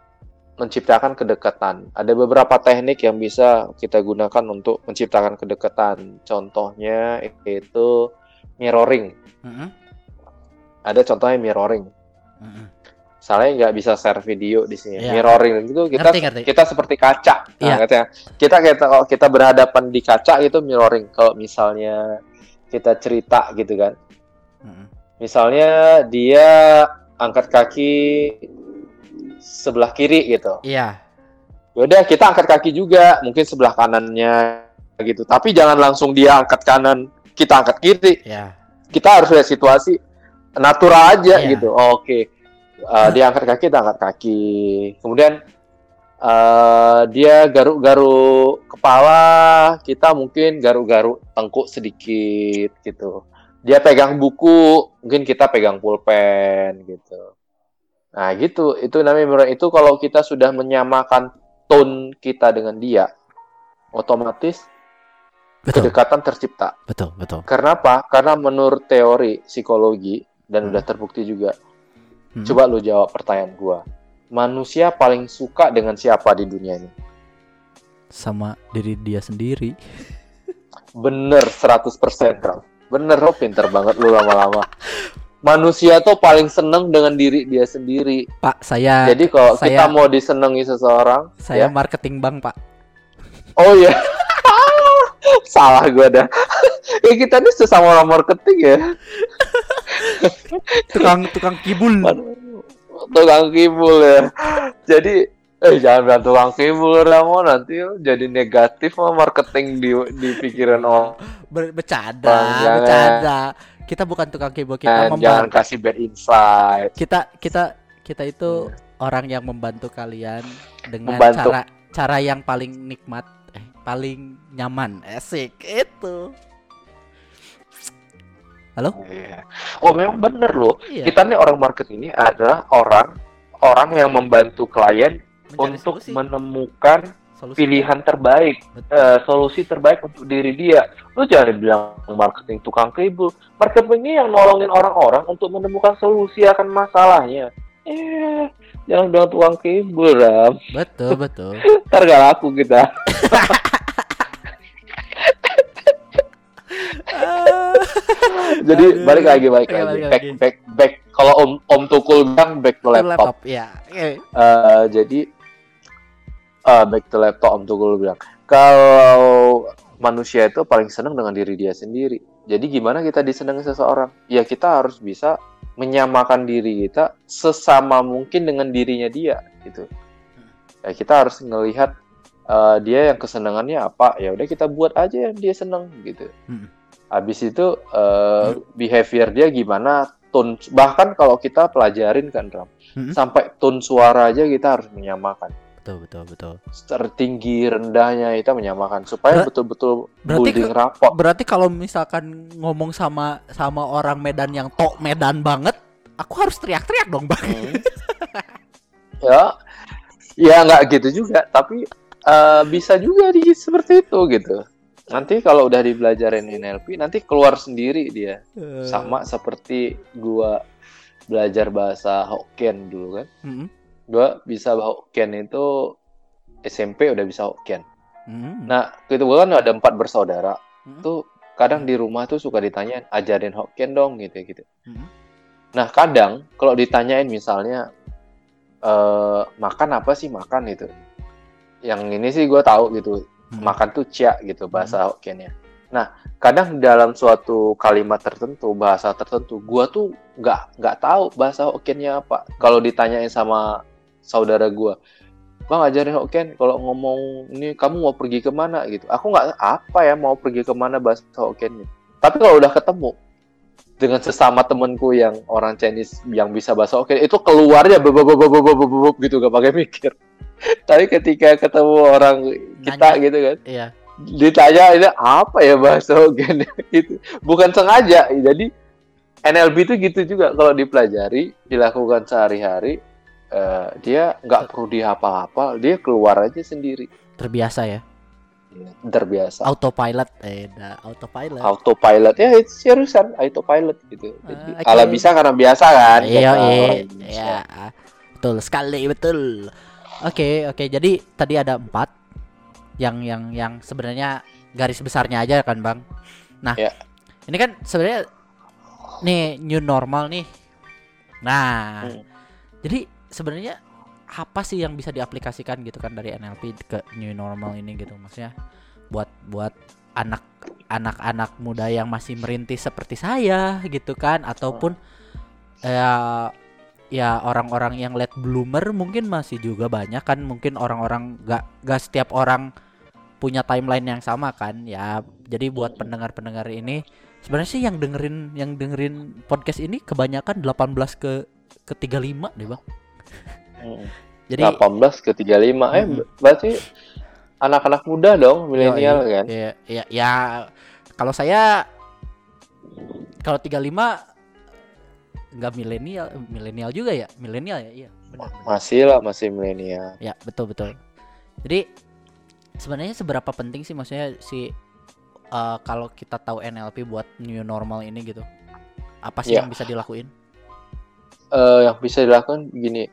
menciptakan kedekatan. Ada beberapa teknik yang bisa kita gunakan untuk menciptakan kedekatan. Contohnya itu mirroring. Mm-mm, Ada contohnya mirroring. mm-mm. Misalnya nggak bisa share video di sini. Iya. Mirroring itu kita Ngerti, ngerti. kita seperti kaca. Nah, Iya. katanya. Kita kita kalau kita berhadapan di kaca itu mirroring. Kalau misalnya kita cerita gitu kan. Misalnya dia angkat kaki sebelah kiri gitu. Iya. Yaudah kita angkat kaki juga, mungkin sebelah kanannya gitu. Tapi jangan langsung dia angkat kanan, kita angkat kiri. Iya. Kita harus lihat situasi natural aja Iya. gitu. Oh, Oke, Uh, dia angkat kaki, kita angkat kaki. Kemudian eh, dia garuk-garuk kepala, kita mungkin garuk-garuk tengkuk sedikit gitu. Dia pegang buku, mungkin kita pegang pulpen gitu. Nah, gitu. Itu namanya. Itu kalau kita sudah menyamakan tone kita dengan dia, otomatis Betul, kedekatan tercipta. betul, betul. Karena apa? Karena menurut teori psikologi dan Hmm. udah terbukti juga. Hmm. Coba lu jawab pertanyaan gua. Manusia paling suka dengan siapa di dunia ini? Sama diri dia sendiri. Bener 100% Ram. Bener lo pinter banget lu lama-lama. Manusia tuh paling seneng dengan diri dia sendiri. Pak, saya Jadi kalau saya- kita mau disenangi seseorang, saya ya. marketing bank, Pak. Oh iya. [LAUGHS] Salah gua dah. ya kita ini sesama orang marketing ya. Tukang tukang kibul. Tukang kibul ya. Jadi eh jangan bilang tukang kibul Ramo nanti jadi negatif mah marketing di di pikiran orang. Ber- bercanda, Bang, bercanda. Kita bukan tukang kibul, kita Dan membantu. jangan kasih bad insight. Kita kita kita itu orang yang membantu kalian dengan Membantu. cara cara yang paling nikmat, eh paling nyaman. Asik itu. Halo? Iya. Oh memang bener loh. Iya. Kita nih orang market ini adalah orang orang yang membantu klien mencari untuk solusi, menemukan solusi. pilihan terbaik, Betul. eh, solusi terbaik untuk diri dia. Lu jangan bilang marketing tukang kibul. Marketing ini yang nolongin orang-orang untuk menemukan solusi akan masalahnya. Eh, jangan bilang tukang kibul, Ram. Betul, betul. [LAUGHS] Ntar gak laku kita. [LAUGHS] [LAUGHS] Jadi Aduh. balik lagi, balik Oke, lagi. balik Back, lagi. back, back. Kalau Om Om Tukul bilang back to laptop. laptop, ya. Oke. Eh, jadi eh, back to laptop Om Tukul bilang kalau manusia itu paling senang dengan diri dia sendiri. Jadi gimana kita disenangi seseorang? Ya kita harus bisa menyamakan diri kita sesama mungkin dengan dirinya dia gitu. Ya kita harus ngelihat eh, dia yang kesenangannya apa. Ya udah kita buat aja yang dia senang gitu. Hmm. Habis itu eh, behavior dia gimana, tone bahkan kalau kita pelajarin kan Ram, Hmm. sampai tone suara aja kita harus menyamakan. Betul, betul, betul. Tertinggi rendahnya kita menyamakan supaya Ber- betul-betul berarti building rapport. Berarti kalau misalkan ngomong sama sama orang Medan yang tok Medan banget, aku harus teriak-teriak dong, Bang. Hmm. [LAUGHS] ya, ya nggak gitu juga, tapi eh, bisa juga di seperti itu gitu. Nanti kalau udah dibelajarin NLP, nanti keluar sendiri dia. Eh, Sama seperti gua belajar bahasa Hokkien dulu kan. Mm-mm. Gua bisa Hokkien itu SMP udah bisa Hokkien. Mm-mm. Nah, itu gua kan ada empat bersaudara. Mm. Tuh kadang di rumah tuh suka ditanyain ajarin Hokkien dong gitu gitu. Mm. Nah, kadang kalau ditanyain misalnya eh makan apa sih makan itu. Yang ini sih gua tahu gitu hmm. makan tuh cia gitu hmm. bahasa hmm. Hokkiennya. Nah, kadang dalam suatu kalimat tertentu, bahasa tertentu, gua tuh nggak nggak tahu bahasa Hokkiennya apa. Kalau ditanyain sama saudara gua, bang ajarin Hokkien kalau ngomong ini kamu mau pergi ke mana gitu. Aku nggak apa ya mau pergi ke mana bahasa Hokkiennya. Tapi kalau udah ketemu dengan sesama temenku yang orang Chinese yang bisa bahasa Hokkien itu keluarnya bebek gitu gak pakai mikir. Tapi ketika ketemu orang kita Nanya. gitu kan, Iya. ditanya ini apa ya bahasa Hokkien [LAUGHS] gitu. Bukan sengaja. Jadi NLP itu gitu juga kalau dipelajari, dilakukan sehari-hari, eh, dia nggak perlu dihafal-hafal, dia keluar aja sendiri. Terbiasa ya. Terbiasa. Autopilot eh dah, autopilot. Autopilot ya itu seriusan autopilot gitu. Jadi Ah, oke. ala bisa karena biasa kan. Iya, iya, iya. Betul sekali, betul. Oke, oke. Jadi tadi ada empat yang yang yang sebenarnya garis besarnya aja kan, Bang. Nah, Ya. ini kan sebenarnya nih new normal nih. Nah, Hmm. jadi sebenarnya apa sih yang bisa diaplikasikan gitu kan dari NLP ke new normal ini gitu maksudnya buat buat anak anak-anak muda yang masih merintis seperti saya gitu kan ataupun ya ya orang-orang yang late bloomer mungkin masih juga banyak kan mungkin orang-orang gak gak setiap orang punya timeline yang sama kan ya jadi buat pendengar-pendengar ini sebenarnya sih yang dengerin yang dengerin podcast ini kebanyakan 18 ke ke 35 deh bang Mm. [LAUGHS] Jadi 18 ke 35 eh Mm-mm. berarti anak-anak muda dong milenial kan Ya, ya, ya kalau saya kalau 35 nggak milenial, milenial juga ya, milenial ya, iya, benar. benar. masih lah masih milenial Ya, betul betul. Jadi sebenarnya seberapa penting sih maksudnya si eh, kalau kita tahu NLP buat new normal ini gitu. Apa sih Ya. yang bisa dilakuin? Eh, yang bisa dilakukan gini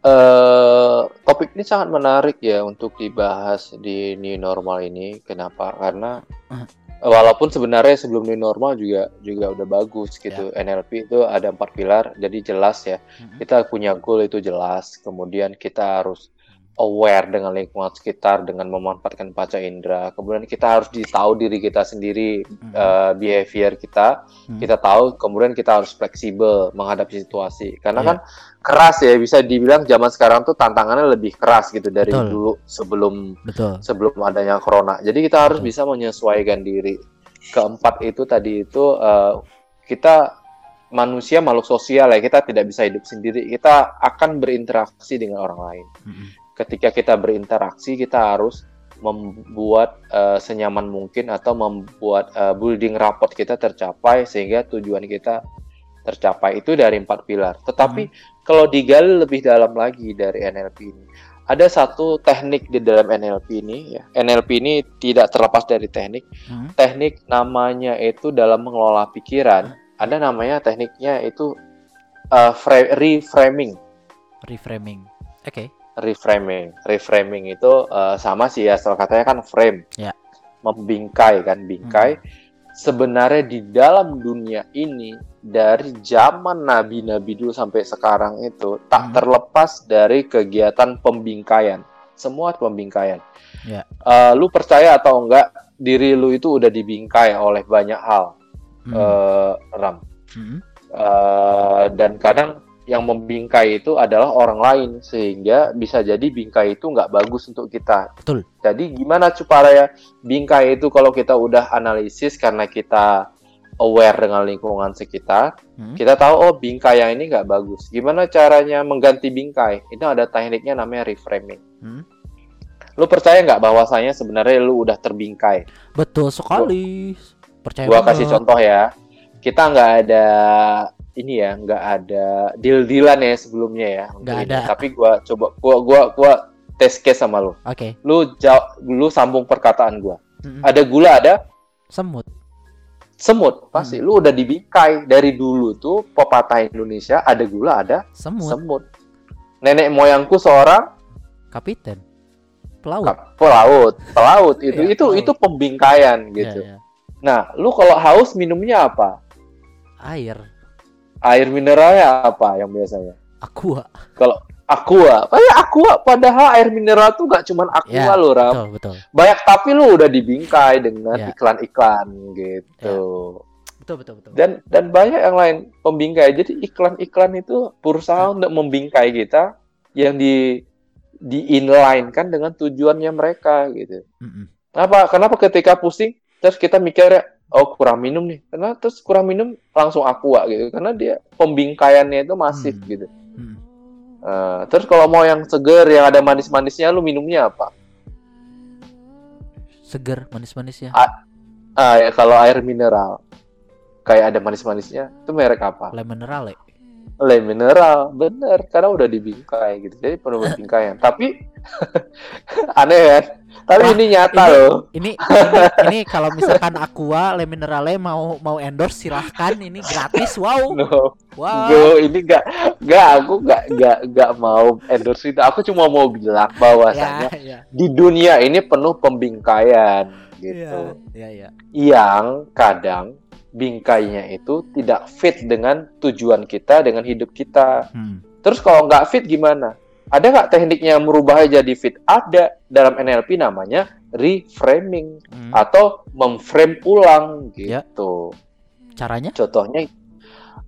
eh topik ini sangat menarik ya untuk dibahas di new normal ini kenapa karena Hmm. Walaupun sebenarnya sebelum new normal juga juga udah bagus gitu Ya. NLP itu ada empat pilar jadi jelas ya Mhm. kita punya goal itu jelas kemudian kita harus aware dengan lingkungan sekitar dengan memanfaatkan panca indera kemudian kita harus tahu diri kita sendiri Mhm. eh, behavior kita Mhm. kita tahu kemudian kita harus fleksibel menghadapi situasi karena Iya. kan keras ya bisa dibilang zaman sekarang tuh tantangannya lebih keras gitu dari Betul. dulu sebelum Betul. sebelum adanya corona jadi kita harus Betul. bisa menyesuaikan diri keempat itu tadi itu eh, kita manusia makhluk sosial ya kita tidak bisa hidup sendiri kita akan berinteraksi dengan orang lain Mhm. Ketika kita berinteraksi kita harus membuat eh, senyaman mungkin atau membuat eh, building rapport kita tercapai sehingga tujuan kita tercapai itu dari empat pilar. Tetapi kalau digali lebih dalam lagi dari NLP ini, ada satu teknik di dalam NLP ini ya. NLP ini tidak terlepas dari teknik. Mhm. Teknik namanya itu dalam mengelola pikiran. Ada namanya tekniknya itu fra- reframing. Reframing. Oke. Reframing. Reframing itu eh, sama sih ya, asal katanya kan frame. Ya. Membingkai kan, bingkai. Sebenarnya di dalam dunia ini dari zaman nabi-nabi dulu sampai sekarang itu tak Hmm. terlepas dari kegiatan pembingkaian. Semua pembingkaian. Ya. Eh, lu percaya atau enggak diri lu itu udah dibingkai oleh banyak hal, Mhm. eh, Ram. Mhm. Eh, dan kadang yang membingkai itu adalah orang lain sehingga bisa jadi bingkai itu nggak bagus untuk kita. Betul. Jadi gimana supaya bingkai itu kalau kita udah analisis karena kita aware dengan lingkungan sekitar, Mhm. kita tahu oh bingkai yang ini nggak bagus. Gimana caranya mengganti bingkai? Itu ada tekniknya namanya reframing. Hmm. Lu percaya nggak bahwasanya sebenarnya lu udah terbingkai? Betul sekali. Percaya Gua banget. kasih contoh ya. Kita nggak ada ini ya, nggak ada deal-dealan ya sebelumnya ya. Nggak ini. ada. Tapi gua coba gua gua gua test case sama lu. Oke. Lu jauh, lu sambung perkataan gua. Mhm. Ada gula, ada Semut. semut. Pasti Hmm. lu udah dibingkai dari dulu tuh pepatah Indonesia ada gula, ada Semut. semut. Nenek moyangku seorang Kapiten. Pelaut. pelaut, pelaut [LAUGHS] itu Iya, itu pelaut. itu pembingkaian Ya, gitu. ya. Nah, lu kalau haus minumnya apa? Air. Air mineralnya apa yang biasanya? Aqua. Kalau aqua, kayak aqua padahal air mineral tuh gak cuman aqua Ya, loh, Ram. Betul, betul. Banyak tapi lu udah dibingkai dengan Ya. iklan-iklan gitu. Betul, betul, betul. Dan dan banyak yang lain pembingkai. Jadi iklan-iklan itu berusaha untuk membingkai kita yang di di inline kan dengan tujuannya mereka gitu. Mhm. Kenapa? Kenapa ketika pusing terus kita mikirnya oh kurang minum nih. Karena terus kurang minum langsung aqua gitu. Karena dia pembingkaiannya itu masif Hmm. gitu. Eh, terus kalau mau yang seger yang ada manis-manisnya lu minumnya apa? Seger manis-manisnya. Ah ya kalau air mineral kayak ada manis-manisnya itu merek apa? Lemon mineral ya. Le mineral, bener karena udah dibingkai gitu. Jadi penuh [LAUGHS] pembingkaian. Tapi [LAUGHS] aneh kan? Tapi Wah, ini nyata ini- loh. Ini ini, [LAUGHS] ini kalau misalkan Aqua Le Minerale mau mau endorse silahkan ini gratis. Wow. No, Wow. Go, ini gak, gak, aku gak, gak, gak mau endorse itu. Aku cuma mau bilang bahwasanya Ya, ya. di dunia ini penuh pembingkaian gitu. Ya, ya. yang kadang bingkainya itu tidak fit dengan tujuan kita, dengan hidup kita. Hmm. Terus kalau nggak fit gimana? Ada nggak tekniknya merubahnya jadi fit? Ada. Dalam NLP namanya reframing Hmm. atau memframe ulang Ya. gitu. Caranya? Contohnya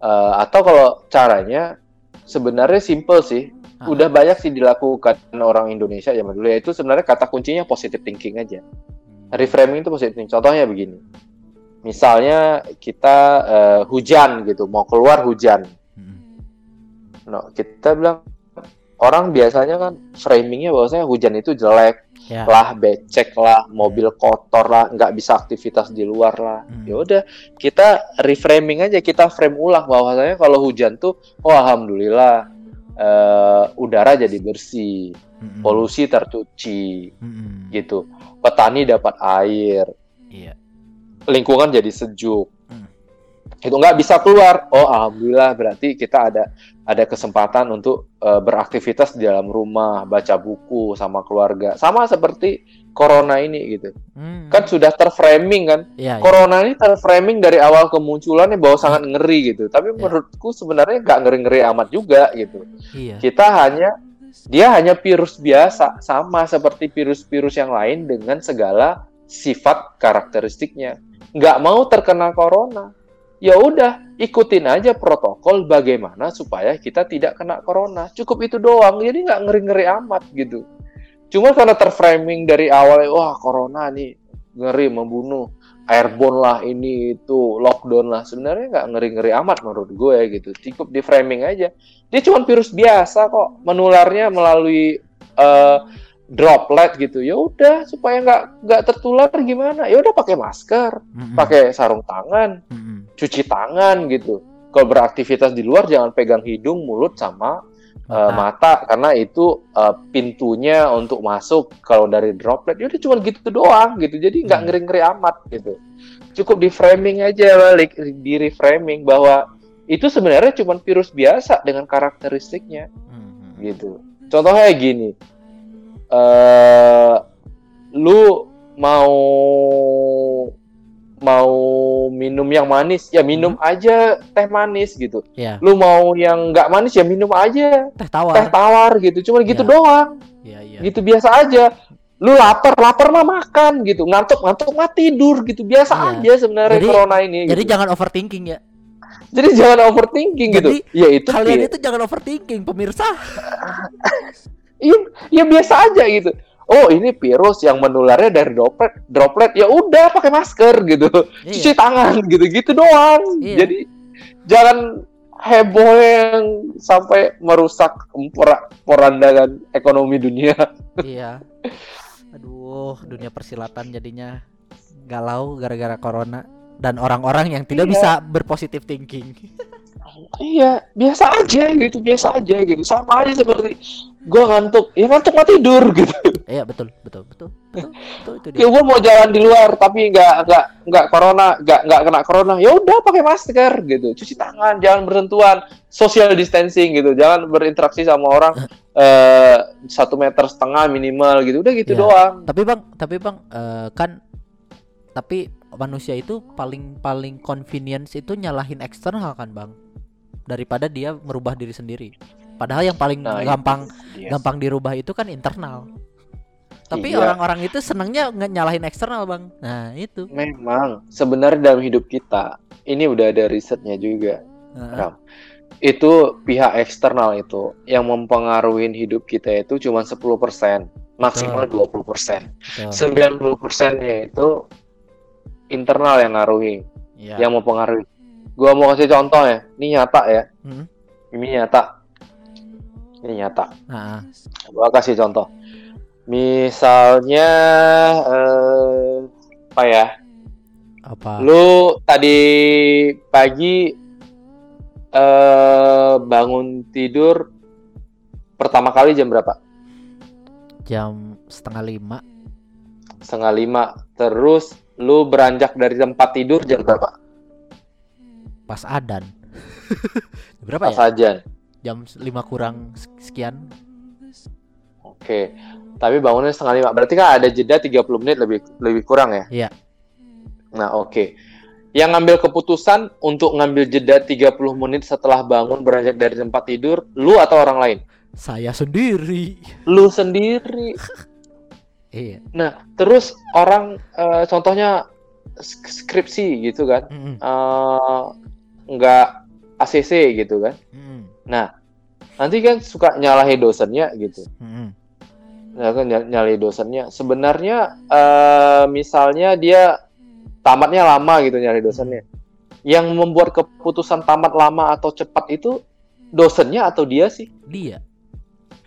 eh, atau kalau caranya sebenarnya simple sih. Ah. Udah banyak sih dilakukan orang Indonesia zaman dulu yaitu sebenarnya kata kuncinya positive thinking aja. reframing itu positif thinking. Contohnya begini. Misalnya kita eh, hujan gitu, mau keluar hujan. Hmm. No, kita bilang orang biasanya kan framingnya bahwasanya hujan itu jelek Ya. lah, becek lah, mobil kotor lah, nggak bisa aktivitas di luar lah. Hmm. Ya udah, kita reframing aja, kita frame ulang bahwasanya kalau hujan tuh, oh alhamdulillah eh, udara jadi bersih, Mm-mm. polusi tercuci, Mm-mm. gitu. Petani dapat air, Iya. lingkungan jadi sejuk. Itu nggak bisa keluar. Oh, alhamdulillah berarti kita ada ada kesempatan untuk eh, beraktivitas di dalam rumah, baca buku sama keluarga. Sama seperti corona ini gitu. Hmm. Kan sudah terframing kan. Iya, iya. Corona ini terframing dari awal kemunculannya bahwa sangat ngeri gitu. Tapi Ya. menurutku sebenarnya nggak ngeri-ngeri amat juga gitu. Iya. Kita hanya dia hanya virus biasa, sama seperti virus-virus yang lain dengan segala sifat karakteristiknya. Nggak mau terkena corona, ya udah ikutin aja protokol bagaimana supaya kita tidak kena corona. Cukup itu doang, jadi nggak ngeri-ngeri amat gitu. Cuma karena terframing dari awal, wah corona nih ngeri membunuh, airborne lah ini itu lockdown lah. Sebenarnya nggak ngeri-ngeri amat menurut gue gitu. Cukup di framing aja. Dia cuma virus biasa kok, menularnya melalui eh, droplet gitu. Ya udah supaya nggak nggak tertular gimana? Ya udah pakai masker, Mm-mm. pakai sarung tangan, Mm-mm. cuci tangan gitu. Kalau beraktivitas di luar jangan pegang hidung, mulut sama eh, Mata. mata karena itu eh, pintunya untuk masuk kalau dari droplet ya udah cuma gitu doang gitu. Jadi nggak Hmm. ngeri-ngeri amat gitu. Cukup di framing aja balik di reframing bahwa itu sebenarnya cuma virus biasa dengan karakteristiknya Mm-mm. gitu. Contohnya gini, eh lu mau mau minum yang manis, ya minum aja teh manis gitu. Iya. Lu mau yang nggak manis ya minum aja Teh teh tawar. tawar gitu. Cuma gitu Ya. doang, Iya, iya. gitu biasa aja. Lu lapar, lapar mah makan gitu. Ngantuk, ngantuk mah tidur gitu. Biasa Iya. aja sebenarnya Jadi- corona ini. Jadi gitu. jangan overthinking ya. Jadi jangan overthinking gitu. Jadi, Ya itu Kalian itu jangan overthinking, pemirsa. [LAUGHS] Iya, ya biasa aja gitu. Oh, ini virus yang menularnya dari droplet. Droplet ya udah pakai masker gitu. Cuci Iya. tangan gitu-gitu doang. Iya. Jadi jangan heboh yang sampai merusak pora- porandakan ekonomi dunia. iya. Aduh, dunia persilatan jadinya galau gara-gara corona dan orang-orang yang tidak Iya. bisa berpositif thinking. [LAUGHS] Iya, biasa aja gitu, biasa aja gitu. Sama aja seperti gua ngantuk, ya ngantuk mah tidur gitu. Iya, betul, betul, betul. Betul, betul itu dia. Kayak gua mau jalan di luar tapi nggak nggak nggak corona, nggak nggak kena corona. Ya udah pakai masker gitu, cuci tangan, jangan bersentuhan, social distancing gitu, jangan berinteraksi sama orang eh satu meter setengah minimal gitu. Udah gitu Iya. doang. Tapi Bang, tapi Bang eh, kan tapi manusia itu paling paling convenience itu nyalahin eksternal kan, Bang. Daripada dia merubah diri sendiri. Padahal yang paling Nah, gampang Yes. gampang dirubah itu kan internal. Tapi Iya. orang-orang itu senangnya nyalahin eksternal, Bang. Nah, itu. Memang sebenarnya dalam hidup kita ini udah ada risetnya juga. Ram. Itu pihak eksternal itu yang mempengaruhi hidup kita itu cuma 10%, maksimal 20%. betul. 90%-nya itu internal yang ngaruhi, Iya. yang mempengaruhi. Gua mau kasih contoh ya. Ini nyata ya. Hmm. Ini nyata. Ini nyata. Nah, Gua kasih contoh. Misalnya eh apa ya? apa? Lu tadi pagi eh bangun tidur pertama kali jam berapa? Jam setengah lima Setengah lima. Terus lu beranjak dari tempat tidur jam berapa? Pas adan. [LAUGHS] Berapa Pas ya? ajan. Jam lima kurang sek- sekian. Oke. Tapi bangunnya setengah lima. Berarti kan ada jeda 30 menit lebih lebih kurang ya? Iya. Nah, oke. Yang ngambil keputusan untuk ngambil jeda 30 menit setelah bangun beranjak dari tempat tidur, lu atau orang lain? Saya sendiri. Lu sendiri. [LAUGHS] Iya. Nah, terus orang eh, contohnya sk- skripsi gitu kan, Mm-mm. eh, nggak ACC gitu kan. Mm-mm. Nanti kan suka nyalahi dosennya gitu. Mm-mm. Nah, kan nyal- nyalahi dosennya. Sebenarnya eh, misalnya dia tamatnya lama gitu nyalahi dosennya. Yang membuat keputusan tamat lama atau cepat itu dosennya atau dia sih? Dia.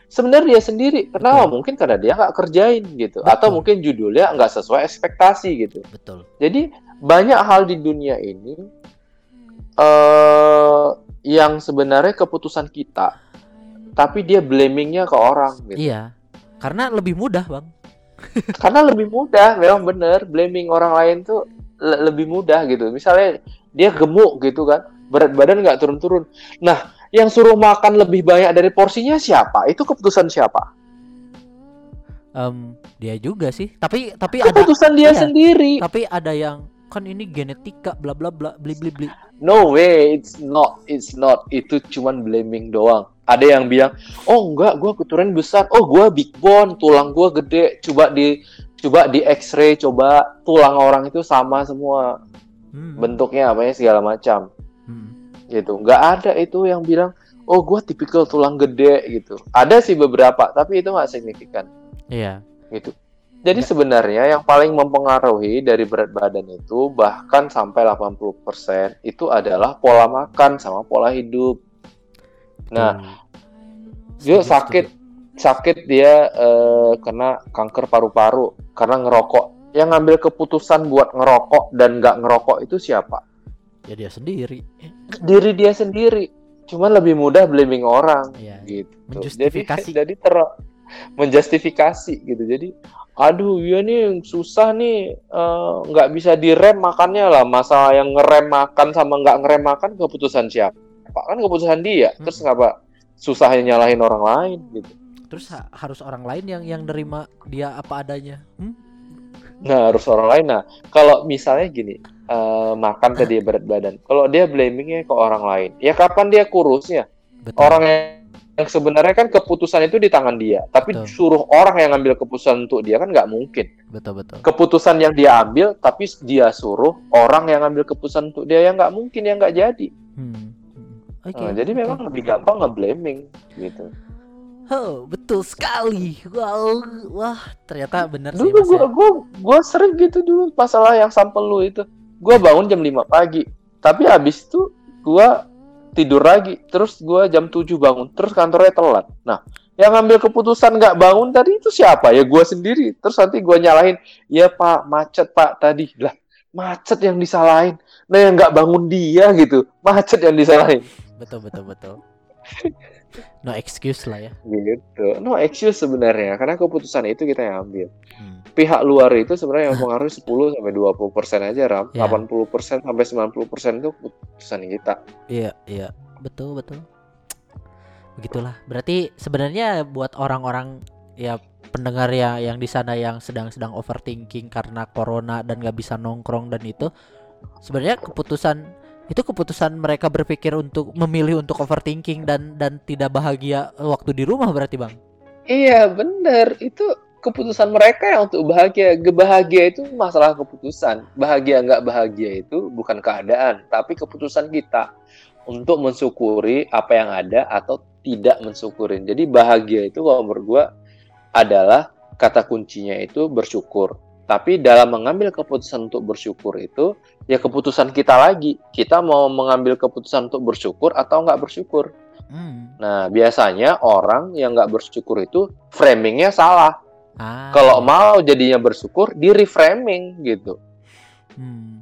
sebenarnya dia sendiri. Kenapa? Betul. Mungkin karena dia nggak kerjain gitu, atau Betul. mungkin judulnya nggak sesuai ekspektasi gitu. betul Jadi banyak hal di dunia ini eh yang sebenarnya keputusan kita, tapi dia blamingnya ke orang gitu. iya karena lebih mudah bang [LAUGHS] Karena lebih mudah, memang bener blaming orang lain tuh le- lebih mudah gitu. Misalnya dia gemuk gitu kan, berat badan nggak turun-turun. Nah, yang suruh makan lebih banyak dari porsinya siapa? Itu keputusan siapa? Em, dia juga sih tapi tapi ada Keputusan dia iya. sendiri. tapi ada yang kan ini genetika bla bla bla bli bli bli No way, it's not, it's not. Itu cuman blaming doang. Ada yang bilang, oh enggak, gua keturunan besar. Oh, gua big bone, tulang gua gede. Coba di, coba di X-ray, coba tulang orang itu sama semua Hmm, bentuknya, apanya segala macam. hmm. Gitu. Nggak ada itu yang bilang, oh gua tipikal tulang gede gitu. Ada sih beberapa, tapi itu nggak signifikan iya gitu. Jadi Ya. sebenarnya yang paling mempengaruhi dari berat badan itu bahkan sampai 80% itu adalah pola makan sama pola hidup. Nah, Tuh. Yuk sakit sakit dia eh, kena kanker paru-paru karena ngerokok. Yang ngambil keputusan buat ngerokok dan nggak ngerokok itu siapa? ya dia sendiri Diri dia sendiri. Cuman lebih mudah blaming orang Iya. gitu. Menjustifikasi. Jadi, [LAUGHS] jadi ter menjustifikasi gitu. Jadi aduh ya nih susah nih eh, nggak bisa direm makannya lah. Masalah yang ngerem makan sama nggak ngerem makan keputusan siapa? Kan keputusan dia. Terus Hmm. ngapa susahnya nyalahin orang lain gitu. terus ha- harus orang lain yang yang nerima dia apa adanya hmm? Nah, harus orang lain. Nah, kalau misalnya gini, eh, makan tadi [CLEARS THROAT] berat badan. Kalau dia blamingnya ke orang lain, ya kapan dia kurusnya? betul Orang yang, yang sebenarnya kan keputusan itu di tangan dia, tapi Betul. suruh orang yang ngambil keputusan untuk dia kan nggak mungkin. betul betul Keputusan yang dia ambil, tapi dia suruh orang yang ngambil keputusan untuk dia yang nggak mungkin, yang nggak jadi. Hmm, hmm. Oke, Nah, jadi memang lebih gampang nge-blaming gitu. Oh, betul sekali. Wow, wah, ternyata benar sih Dulu gua, ya. gua, gua sering gitu dulu masalah yang sampel lu itu. Gua bangun jam 5 pagi. Tapi habis itu gua tidur lagi. Terus gua jam 7 bangun. Terus kantornya telat. Nah, yang ngambil keputusan nggak bangun tadi itu siapa? Ya gua sendiri. Terus nanti gua nyalahin, "Ya Pak, macet Pak tadi." Lah, macet yang disalahin. Nah, yang nggak bangun dia gitu. Macet yang disalahin. Betul betul betul. [LAUGHS] No excuse lah ya. Gitu. No excuse sebenarnya karena keputusan itu kita yang ambil. Hmm. pihak luar itu sebenarnya yang mempengaruhi 10 sampai 20 persen aja ram. Ya. 80 persen sampai 90 persen itu keputusan kita. Iya, iya. Betul, betul. Begitulah. Berarti sebenarnya buat orang-orang ya pendengar ya yang di sana yang sedang-sedang overthinking karena corona dan nggak bisa nongkrong dan itu sebenarnya keputusan itu keputusan mereka berpikir untuk memilih untuk overthinking dan dan tidak bahagia waktu di rumah berarti bang Iya bener itu keputusan mereka yang untuk bahagia. Kebahagia itu masalah keputusan. Bahagia nggak bahagia itu bukan keadaan, tapi keputusan kita untuk mensyukuri apa yang ada atau tidak mensyukurin. Jadi bahagia itu kalau menurut gua adalah kata kuncinya itu bersyukur. Tapi dalam mengambil keputusan untuk bersyukur itu ya keputusan kita lagi. Kita mau mengambil keputusan untuk bersyukur atau nggak bersyukur. hmm. Nah, biasanya orang yang nggak bersyukur itu framingnya salah. ah, Kalau mau jadinya bersyukur, di reframing gitu. hmm.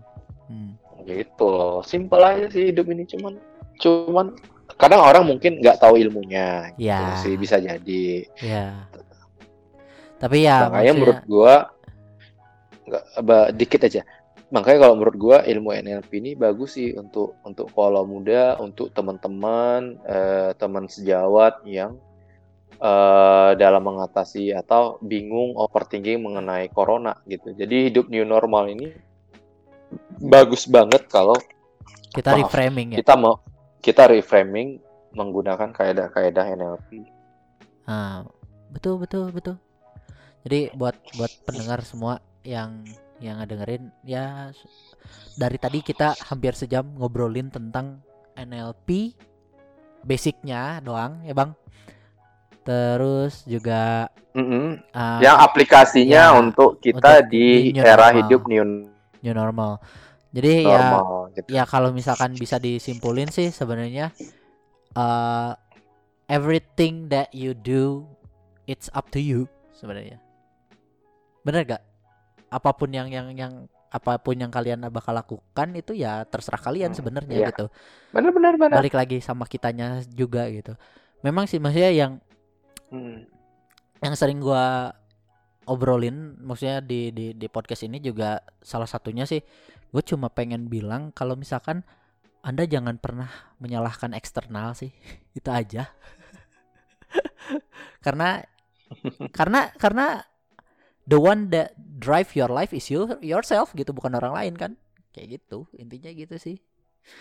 Hmm. Gitu loh. Simpel aja sih hidup ini cuman cuman kadang orang mungkin nggak tahu ilmunya gitu Ya. sih bisa jadi. ya tapi ya Makanya maksudnya- menurut gua nggak dikit aja. Makanya kalau menurut gua ilmu NLP ini bagus sih untuk untuk kalau muda, untuk teman-teman, eh, teman sejawat yang eh, dalam mengatasi atau bingung overthinking mengenai corona gitu. Jadi hidup new normal ini bagus banget kalau kita maaf, reframing ya kita mau kita reframing menggunakan kaedah-kaedah NLP. Ah, betul betul betul. Jadi buat buat pendengar semua yang yang ngedengerin ya dari tadi kita hampir sejam ngobrolin tentang NLP basicnya doang ya bang. Terus juga Mm-mm. ah, Yang aplikasinya ya, untuk kita untuk di di era normal. hidup new new normal. Jadi ya normal gitu. ya kalau misalkan bisa disimpulin sih sebenarnya eh everything that you do it's up to you sebenarnya bener gak apa pun yang yang yang apa pun yang kalian bakal lakukan itu ya terserah kalian Hmm, sebenarnya iya. gitu benar benar benar balik lagi sama kitanya juga gitu memang sih maksudnya yang Hmm. yang sering gua obrolin maksudnya di di di podcast ini juga salah satunya sih gue cuma pengen bilang kalau misalkan anda jangan pernah menyalahkan eksternal sih [LAUGHS] itu aja [LAUGHS] karena karena karena the one that drive your life is you yourself gitu bukan orang lain kan kayak gitu intinya gitu sih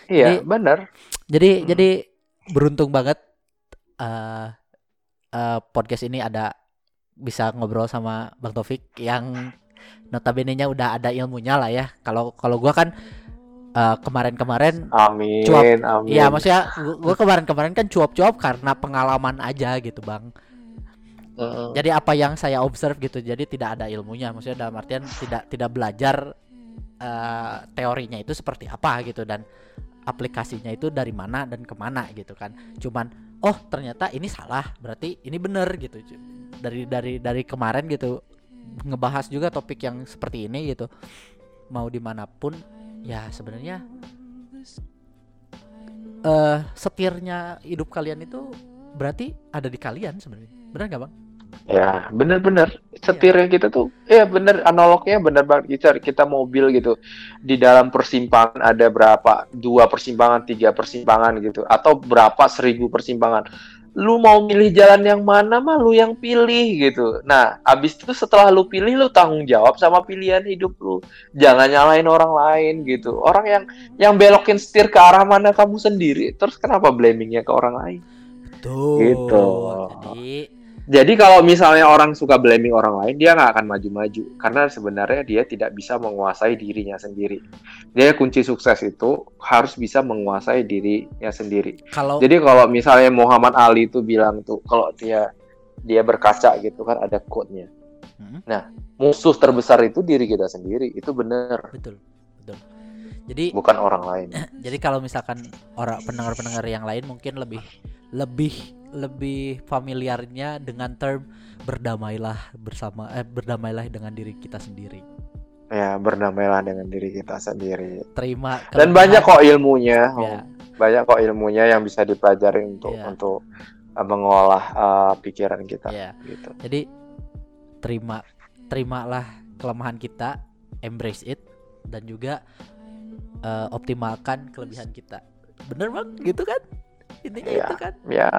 iya Jadi- benar jadi Hmm. jadi beruntung banget eh eh, podcast ini ada bisa ngobrol sama Bang Taufik yang notabene-nya udah ada ilmunya lah ya. Kalau kalau gua kan eh, kemarin-kemarin amin Cuap. amin Iya, maksudnya gua kemarin-kemarin kan cuap-cuap karena pengalaman aja gitu, Bang. Jadi apa yang saya observe gitu. Jadi tidak ada ilmunya. Maksudnya dalam artian tidak tidak belajar eh, teorinya itu seperti apa gitu dan aplikasinya itu dari mana dan ke mana gitu kan. Cuman oh ternyata ini salah, berarti ini bener gitu. Dari dari dari kemarin gitu ngebahas juga topik yang seperti ini gitu. Mau di mana pun ya sebenarnya eh setirnya hidup kalian itu berarti ada di kalian sebenarnya. Benar nggak bang? Ya, bener-bener setirnya kita tuh, ya bener analognya bener banget kita kita mobil gitu di dalam persimpangan ada berapa dua persimpangan tiga persimpangan gitu atau berapa seribu persimpangan. Lu mau milih jalan yang mana mah lu yang pilih gitu. Nah, abis itu setelah lu pilih lu tanggung jawab sama pilihan hidup lu. Jangan nyalain orang lain gitu. Orang yang yang belokin setir ke arah mana kamu sendiri, terus kenapa blamingnya ke orang lain? Tuh. Gitu. Jadi Jadi kalau misalnya orang suka blaming orang lain, dia nggak akan maju-maju karena sebenarnya dia tidak bisa menguasai dirinya sendiri. Dia kunci sukses itu harus bisa menguasai dirinya sendiri. kalau Jadi kalau misalnya Muhammad Ali itu bilang tuh kalau dia dia berkaca gitu kan ada quote-nya. Hmm. Nah, musuh terbesar itu diri kita sendiri. Itu benar, betul betul. Jadi bukan orang lain. [CLEARS THROAT] jadi kalau misalkan orang pendengar-pendengar yang lain mungkin lebih lebih lebih familiarnya dengan term berdamailah bersama eh berdamailah dengan diri kita sendiri. Ya, berdamailah dengan diri kita sendiri. Terima Dan banyak kok ilmunya. Ya, banyak kok ilmunya yang bisa dipelajari untuk Iya. untuk uh, mengolah uh, pikiran kita ya. gitu. Jadi terima terimalah kelemahan kita, embrace it dan juga eh, optimalkan kelebihan kita. Bener bang, gitu kan? Intinya Iya. itu kan? Ya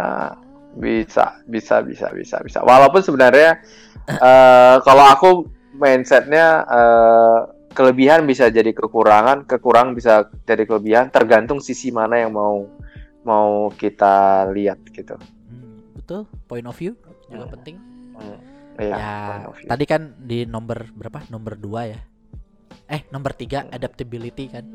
bisa bisa bisa bisa bisa. Walaupun sebenarnya uh, kalau aku mindsetnya uh, kelebihan bisa jadi kekurangan, kekurangan bisa jadi kelebihan, tergantung sisi mana yang mau mau kita lihat gitu. Hmm, betul. Point of view juga Hmm. penting. Iya. ya, view. tadi kan di nomor berapa? Nomor dua ya. Eh, nomor tiga adaptability kan.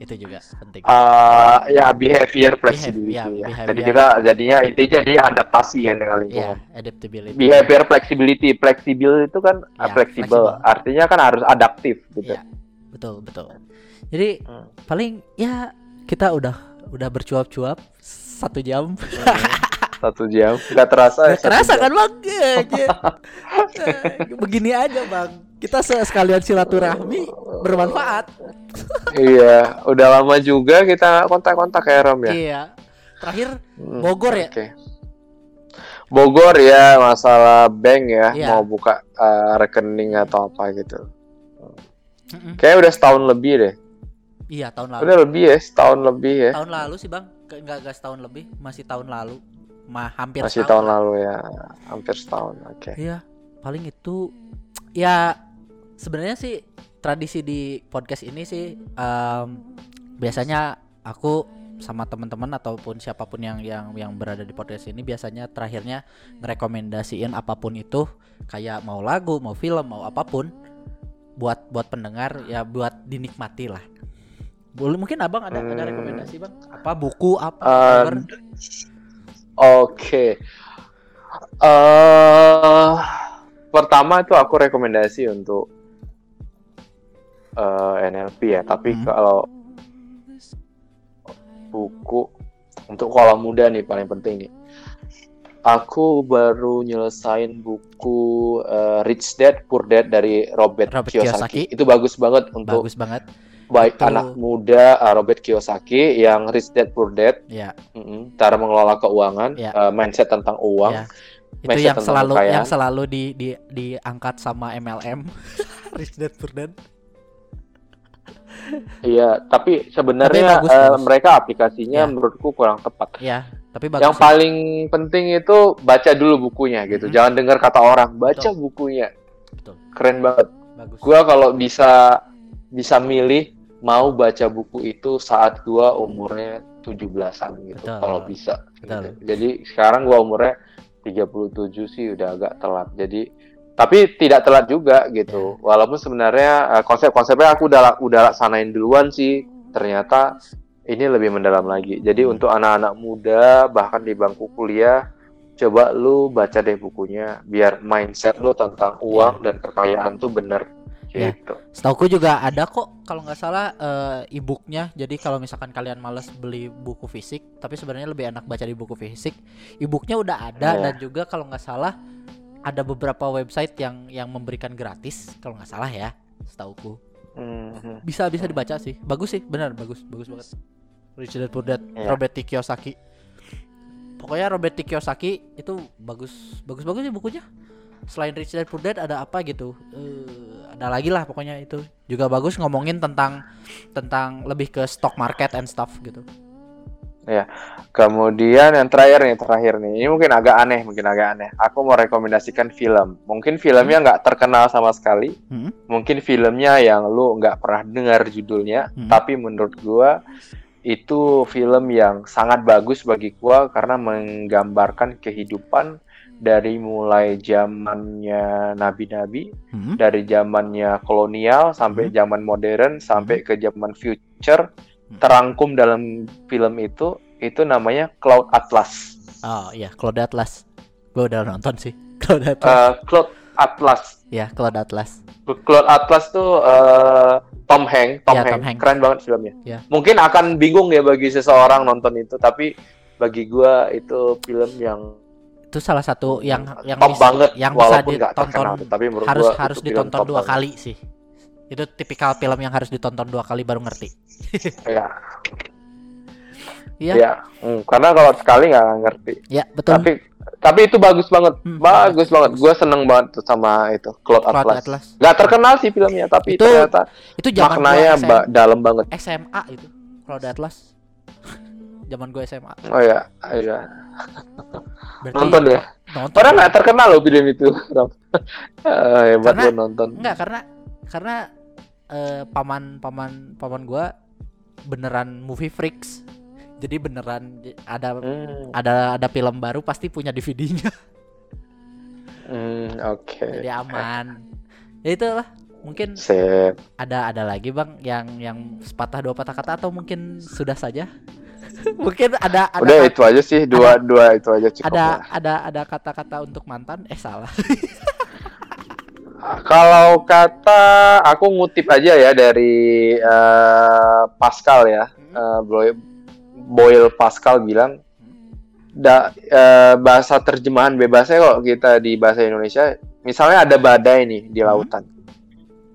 Itu juga penting. Uh, ya behavior flexibility ya, ya. behavior. Jadi kita jadinya intinya jadi adaptasi ya dengan Iya, lingkungan. adaptability. Behavior flexibility, fleksibel itu kan Ya, uh, fleksibel, artinya kan harus adaptif gitu. Iya. Betul, betul. Jadi Hmm. paling ya kita udah udah bercuap-cuap satu jam. Satu jam, nggak terasa. ya, Gak satu kerasa jam. kan bang? Ya, ya. [LAUGHS] Eh, Begini aja bang. Kita se- sekalian silaturahmi bermanfaat. Iya, udah lama juga kita kontak-kontak ya Rom ya. Iya. Terakhir Hmm, Bogor ya? Oke. Bogor ya masalah bank ya, Iya. mau buka uh, rekening atau apa gitu. Mm-mm. Kayaknya udah setahun lebih deh. Iya tahun lalu. Udah lebih ya, setahun lebih ya. Tahun lalu sih bang. Enggak enggak setahun lebih. Masih tahun lalu. Ma hampir Masih setahun tahun lalu ya, hampir setahun. Oke. Iya, paling itu ya sebenarnya sih tradisi di podcast ini sih em, biasanya aku sama teman-teman ataupun siapa pun yang yang yang berada di podcast ini biasanya terakhirnya ngerekomendasiin apa pun itu kayak mau lagu, mau film, mau apa pun buat buat pendengar ya buat dinikmati lah. Boleh mungkin abang ada ada Hmm. rekomendasi bang? Apa buku apa? Um? Oke. eh pertama itu aku rekomendasi untuk eh, NLP ya, tapi Hmm. kalau buku untuk kalau muda nih paling penting nih. aku baru nyelesain buku eh, Rich Dad Poor Dad dari Robert, Robert Kiyosaki. Kiyosaki. Itu bagus banget untuk Bagus banget. baik Itu- anak muda eh, Robert Kiyosaki yang Rich Dad Poor Dad, Ya, cara mengelola keuangan, Ya. eh, mindset tentang uang. ya. Itu mindset yang selalu kekayaan. yang selalu di di diangkat sama MLM. [LAUGHS] Rich Dad Poor Dad. Iya, tapi sebenarnya Tapi bagus, eh, bagus. mereka aplikasinya Ya. menurutku kurang tepat. Ya, tapi bagus. Yang paling penting itu baca dulu bukunya gitu. Mhm. Jangan dengar kata orang, baca Betul. bukunya. Betul. Keren banget. bagus. Gua kalau bisa bisa milih mau baca buku itu saat gua umurnya 17-an gitu Betul. kalau bisa. Betul. gitu. Jadi sekarang gua umurnya 37 sih udah agak telat. Jadi tapi tidak telat juga gitu. Walaupun sebenarnya eh, konsep-konsepnya aku udah udah laksanain duluan sih. Ternyata ini lebih mendalam lagi. Jadi Hmm. untuk anak-anak muda bahkan di bangku kuliah coba lu baca deh bukunya biar mindset lu tentang uang dan kekayaan tuh bener Ya. gitu. Setauku juga ada kok kalau nggak salah eh, e-booknya. Jadi kalau misalkan kalian males beli buku fisik, tapi sebenarnya lebih enak baca di buku fisik, e-booknya udah ada Iya. dan juga kalau nggak salah ada beberapa website yang yang memberikan gratis kalau nggak salah ya, setauku. Mhm. Bisa bisa dibaca sih. Bagus sih, benar bagus, bagus banget. Rich Dad Poor Dad, Iya. Robert T. Kiyosaki. Pokoknya Robert T. Kiyosaki itu bagus, bagus bagus sih bukunya. Selain Rich Dad Poor Dad ada apa gitu? Eh, ada lagi lah pokoknya itu juga bagus ngomongin tentang tentang lebih ke stock market and stuff gitu. Kemudian yang terakhir nih, terakhir nih. Ini mungkin agak aneh, mungkin agak aneh. Aku mau rekomendasikan film. Mungkin filmnya nggak terkenal sama sekali. Hmm. Mungkin filmnya yang lu nggak pernah dengar judulnya. Hmm. Tapi menurut gua itu film yang sangat bagus bagi gua karena menggambarkan kehidupan dari mulai zamannya nabi-nabi, Hmm. dari zamannya kolonial sampai Hmm. zaman modern sampai ke zaman future Hmm. Terangkum dalam film itu itu namanya Cloud Atlas. Oh iya, Cloud Atlas. Gue udah nonton sih. [LAUGHS] Cloud Atlas. Eh, Cloud Atlas. ya, Cloud Atlas. Cloud Atlas tuh eh, Tom Hanks, Tom, Ya, Hanks. Tom Hanks. keren banget filmnya. Ya. Mungkin akan bingung ya bagi seseorang nonton itu, tapi bagi gua itu film yang Itu salah satu yang yang top bisa, banget, yang bisa ditonton terkenal, tapi harus gua harus ditonton dua banget. kali sih. Itu tipikal film yang harus ditonton dua kali baru ngerti. Ya, Iya. ya. Hmm, karena kalau sekali nggak ngerti. Ya, betul. Tapi tapi itu bagus banget, Hmm, bagus bagus, banget. Gua seneng banget tuh sama itu Cloud Cloud Atlas. Atlas. Nggak terkenal sih filmnya, tapi Itu ternyata Itu zaman maknanya ba- dalam banget. SMA itu. Cloud Atlas. zaman gue SMA. Oh ya, iya. Berarti Nonton ya. nonton. Padahal nggak terkenal loh film itu. Ah, [LAUGHS] hebat Karena- nonton. Enggak, karena karena eh, paman paman paman gua beneran movie freaks. Jadi beneran ada Hmm, ada ada film baru pasti punya DVD-nya. hmm, oke. Jadi aman. Ya itulah. Mungkin Sip. ada ada lagi Bang yang yang sepatah dua patah kata atau mungkin sudah saja? [LAUGHS] mungkin ada ada Udah itu aja sih, dua dua itu aja cukup. ada lah. ada ada kata-kata untuk mantan eh salah [LAUGHS] Kalau kata aku ngutip aja ya dari eh, Pascal ya, Boy- Boyle Pascal bilang, da, eh, bahasa terjemahan bebasnya kok kita di bahasa Indonesia, misalnya ada badai nih di Hmm. lautan,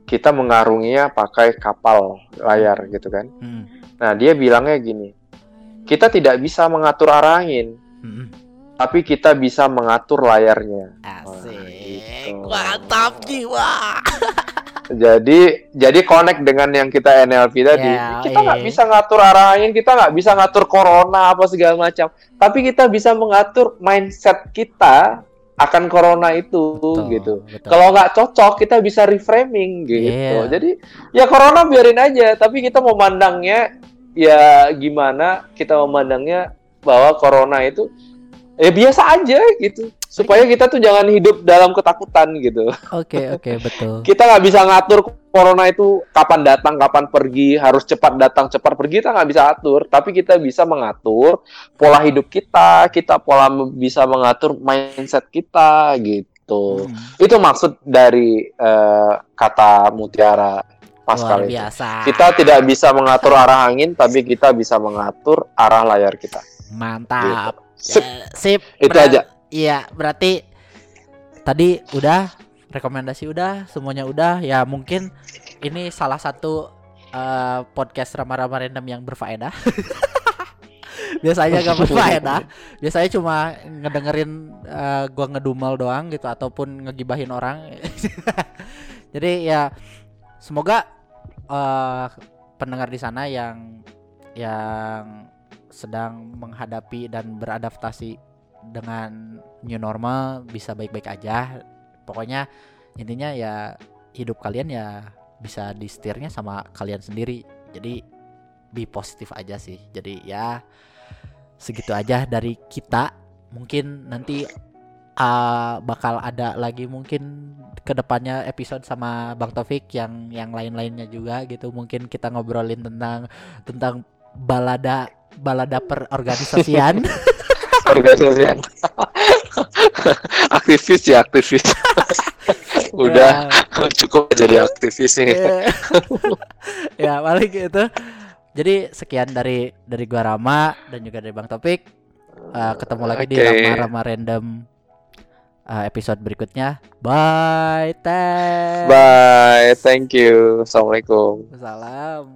kita mengarunginya pakai kapal layar gitu kan. Hmm. Nah dia bilangnya gini, kita tidak bisa mengatur arah angin, Hmm. Tapi kita bisa mengatur layarnya. asik gitu. mantap jiwa [LAUGHS] Jadi jadi connect dengan yang kita NLP tadi. Ya, kita nggak iya. bisa ngatur arah angin, kita nggak bisa ngatur corona apa segala macam. Tapi kita bisa mengatur mindset kita akan corona itu gitu. betul. Kalau nggak cocok, kita bisa reframing gitu. Iya. Jadi ya corona biarin aja, tapi kita memandangnya ya gimana? Kita memandangnya bahwa corona itu ya biasa aja gitu. Supaya kita tuh jangan hidup dalam ketakutan gitu Oke oke betul. kita nggak bisa ngatur corona itu kapan datang, kapan pergi, harus cepat datang, cepat pergi, kita nggak bisa atur. Tapi kita bisa mengatur pola hidup kita, kita pola bisa mengatur mindset kita gitu. Hmm, Itu maksud dari eh, kata mutiara luar Pascal itu. biasa. Kita tidak bisa mengatur arah angin, tapi kita bisa mengatur arah layar kita. Mantap. Sip. Ya, sip. Itu aja. Iya, berarti tadi udah rekomendasi udah, semuanya udah. Ya mungkin ini salah satu eh, podcast rama-rama random yang berfaedah. [LAUGHS] Biasanya gak berfaedah. Biasanya cuma ngedengerin eh, gua ngedumel doang gitu ataupun ngegibahin orang. [LAUGHS] Jadi ya semoga eh, pendengar di sana yang yang sedang menghadapi dan beradaptasi dengan new normal bisa baik-baik aja. Pokoknya intinya ya hidup kalian ya bisa di setirnya sama kalian sendiri. Jadi be positif aja sih. Jadi ya segitu aja dari kita. Mungkin nanti uh, bakal ada lagi mungkin ke depannya episode sama Bang Taufik yang yang lain-lainnya juga gitu. Mungkin kita ngobrolin tentang tentang balada balada perorganisasian. [LAUGHS] organisasi aktivis ya aktivis. [LAUGHS] Udah cukup jadi aktivis nih [LAUGHS] Eh, ya paling gitu. Jadi sekian dari dari gua Rama dan juga dari Bang Topik. Eh, ketemu lagi di. Rama Rama Random eh, episode berikutnya. Bye teh bye thank you. Assalamualaikum. Salam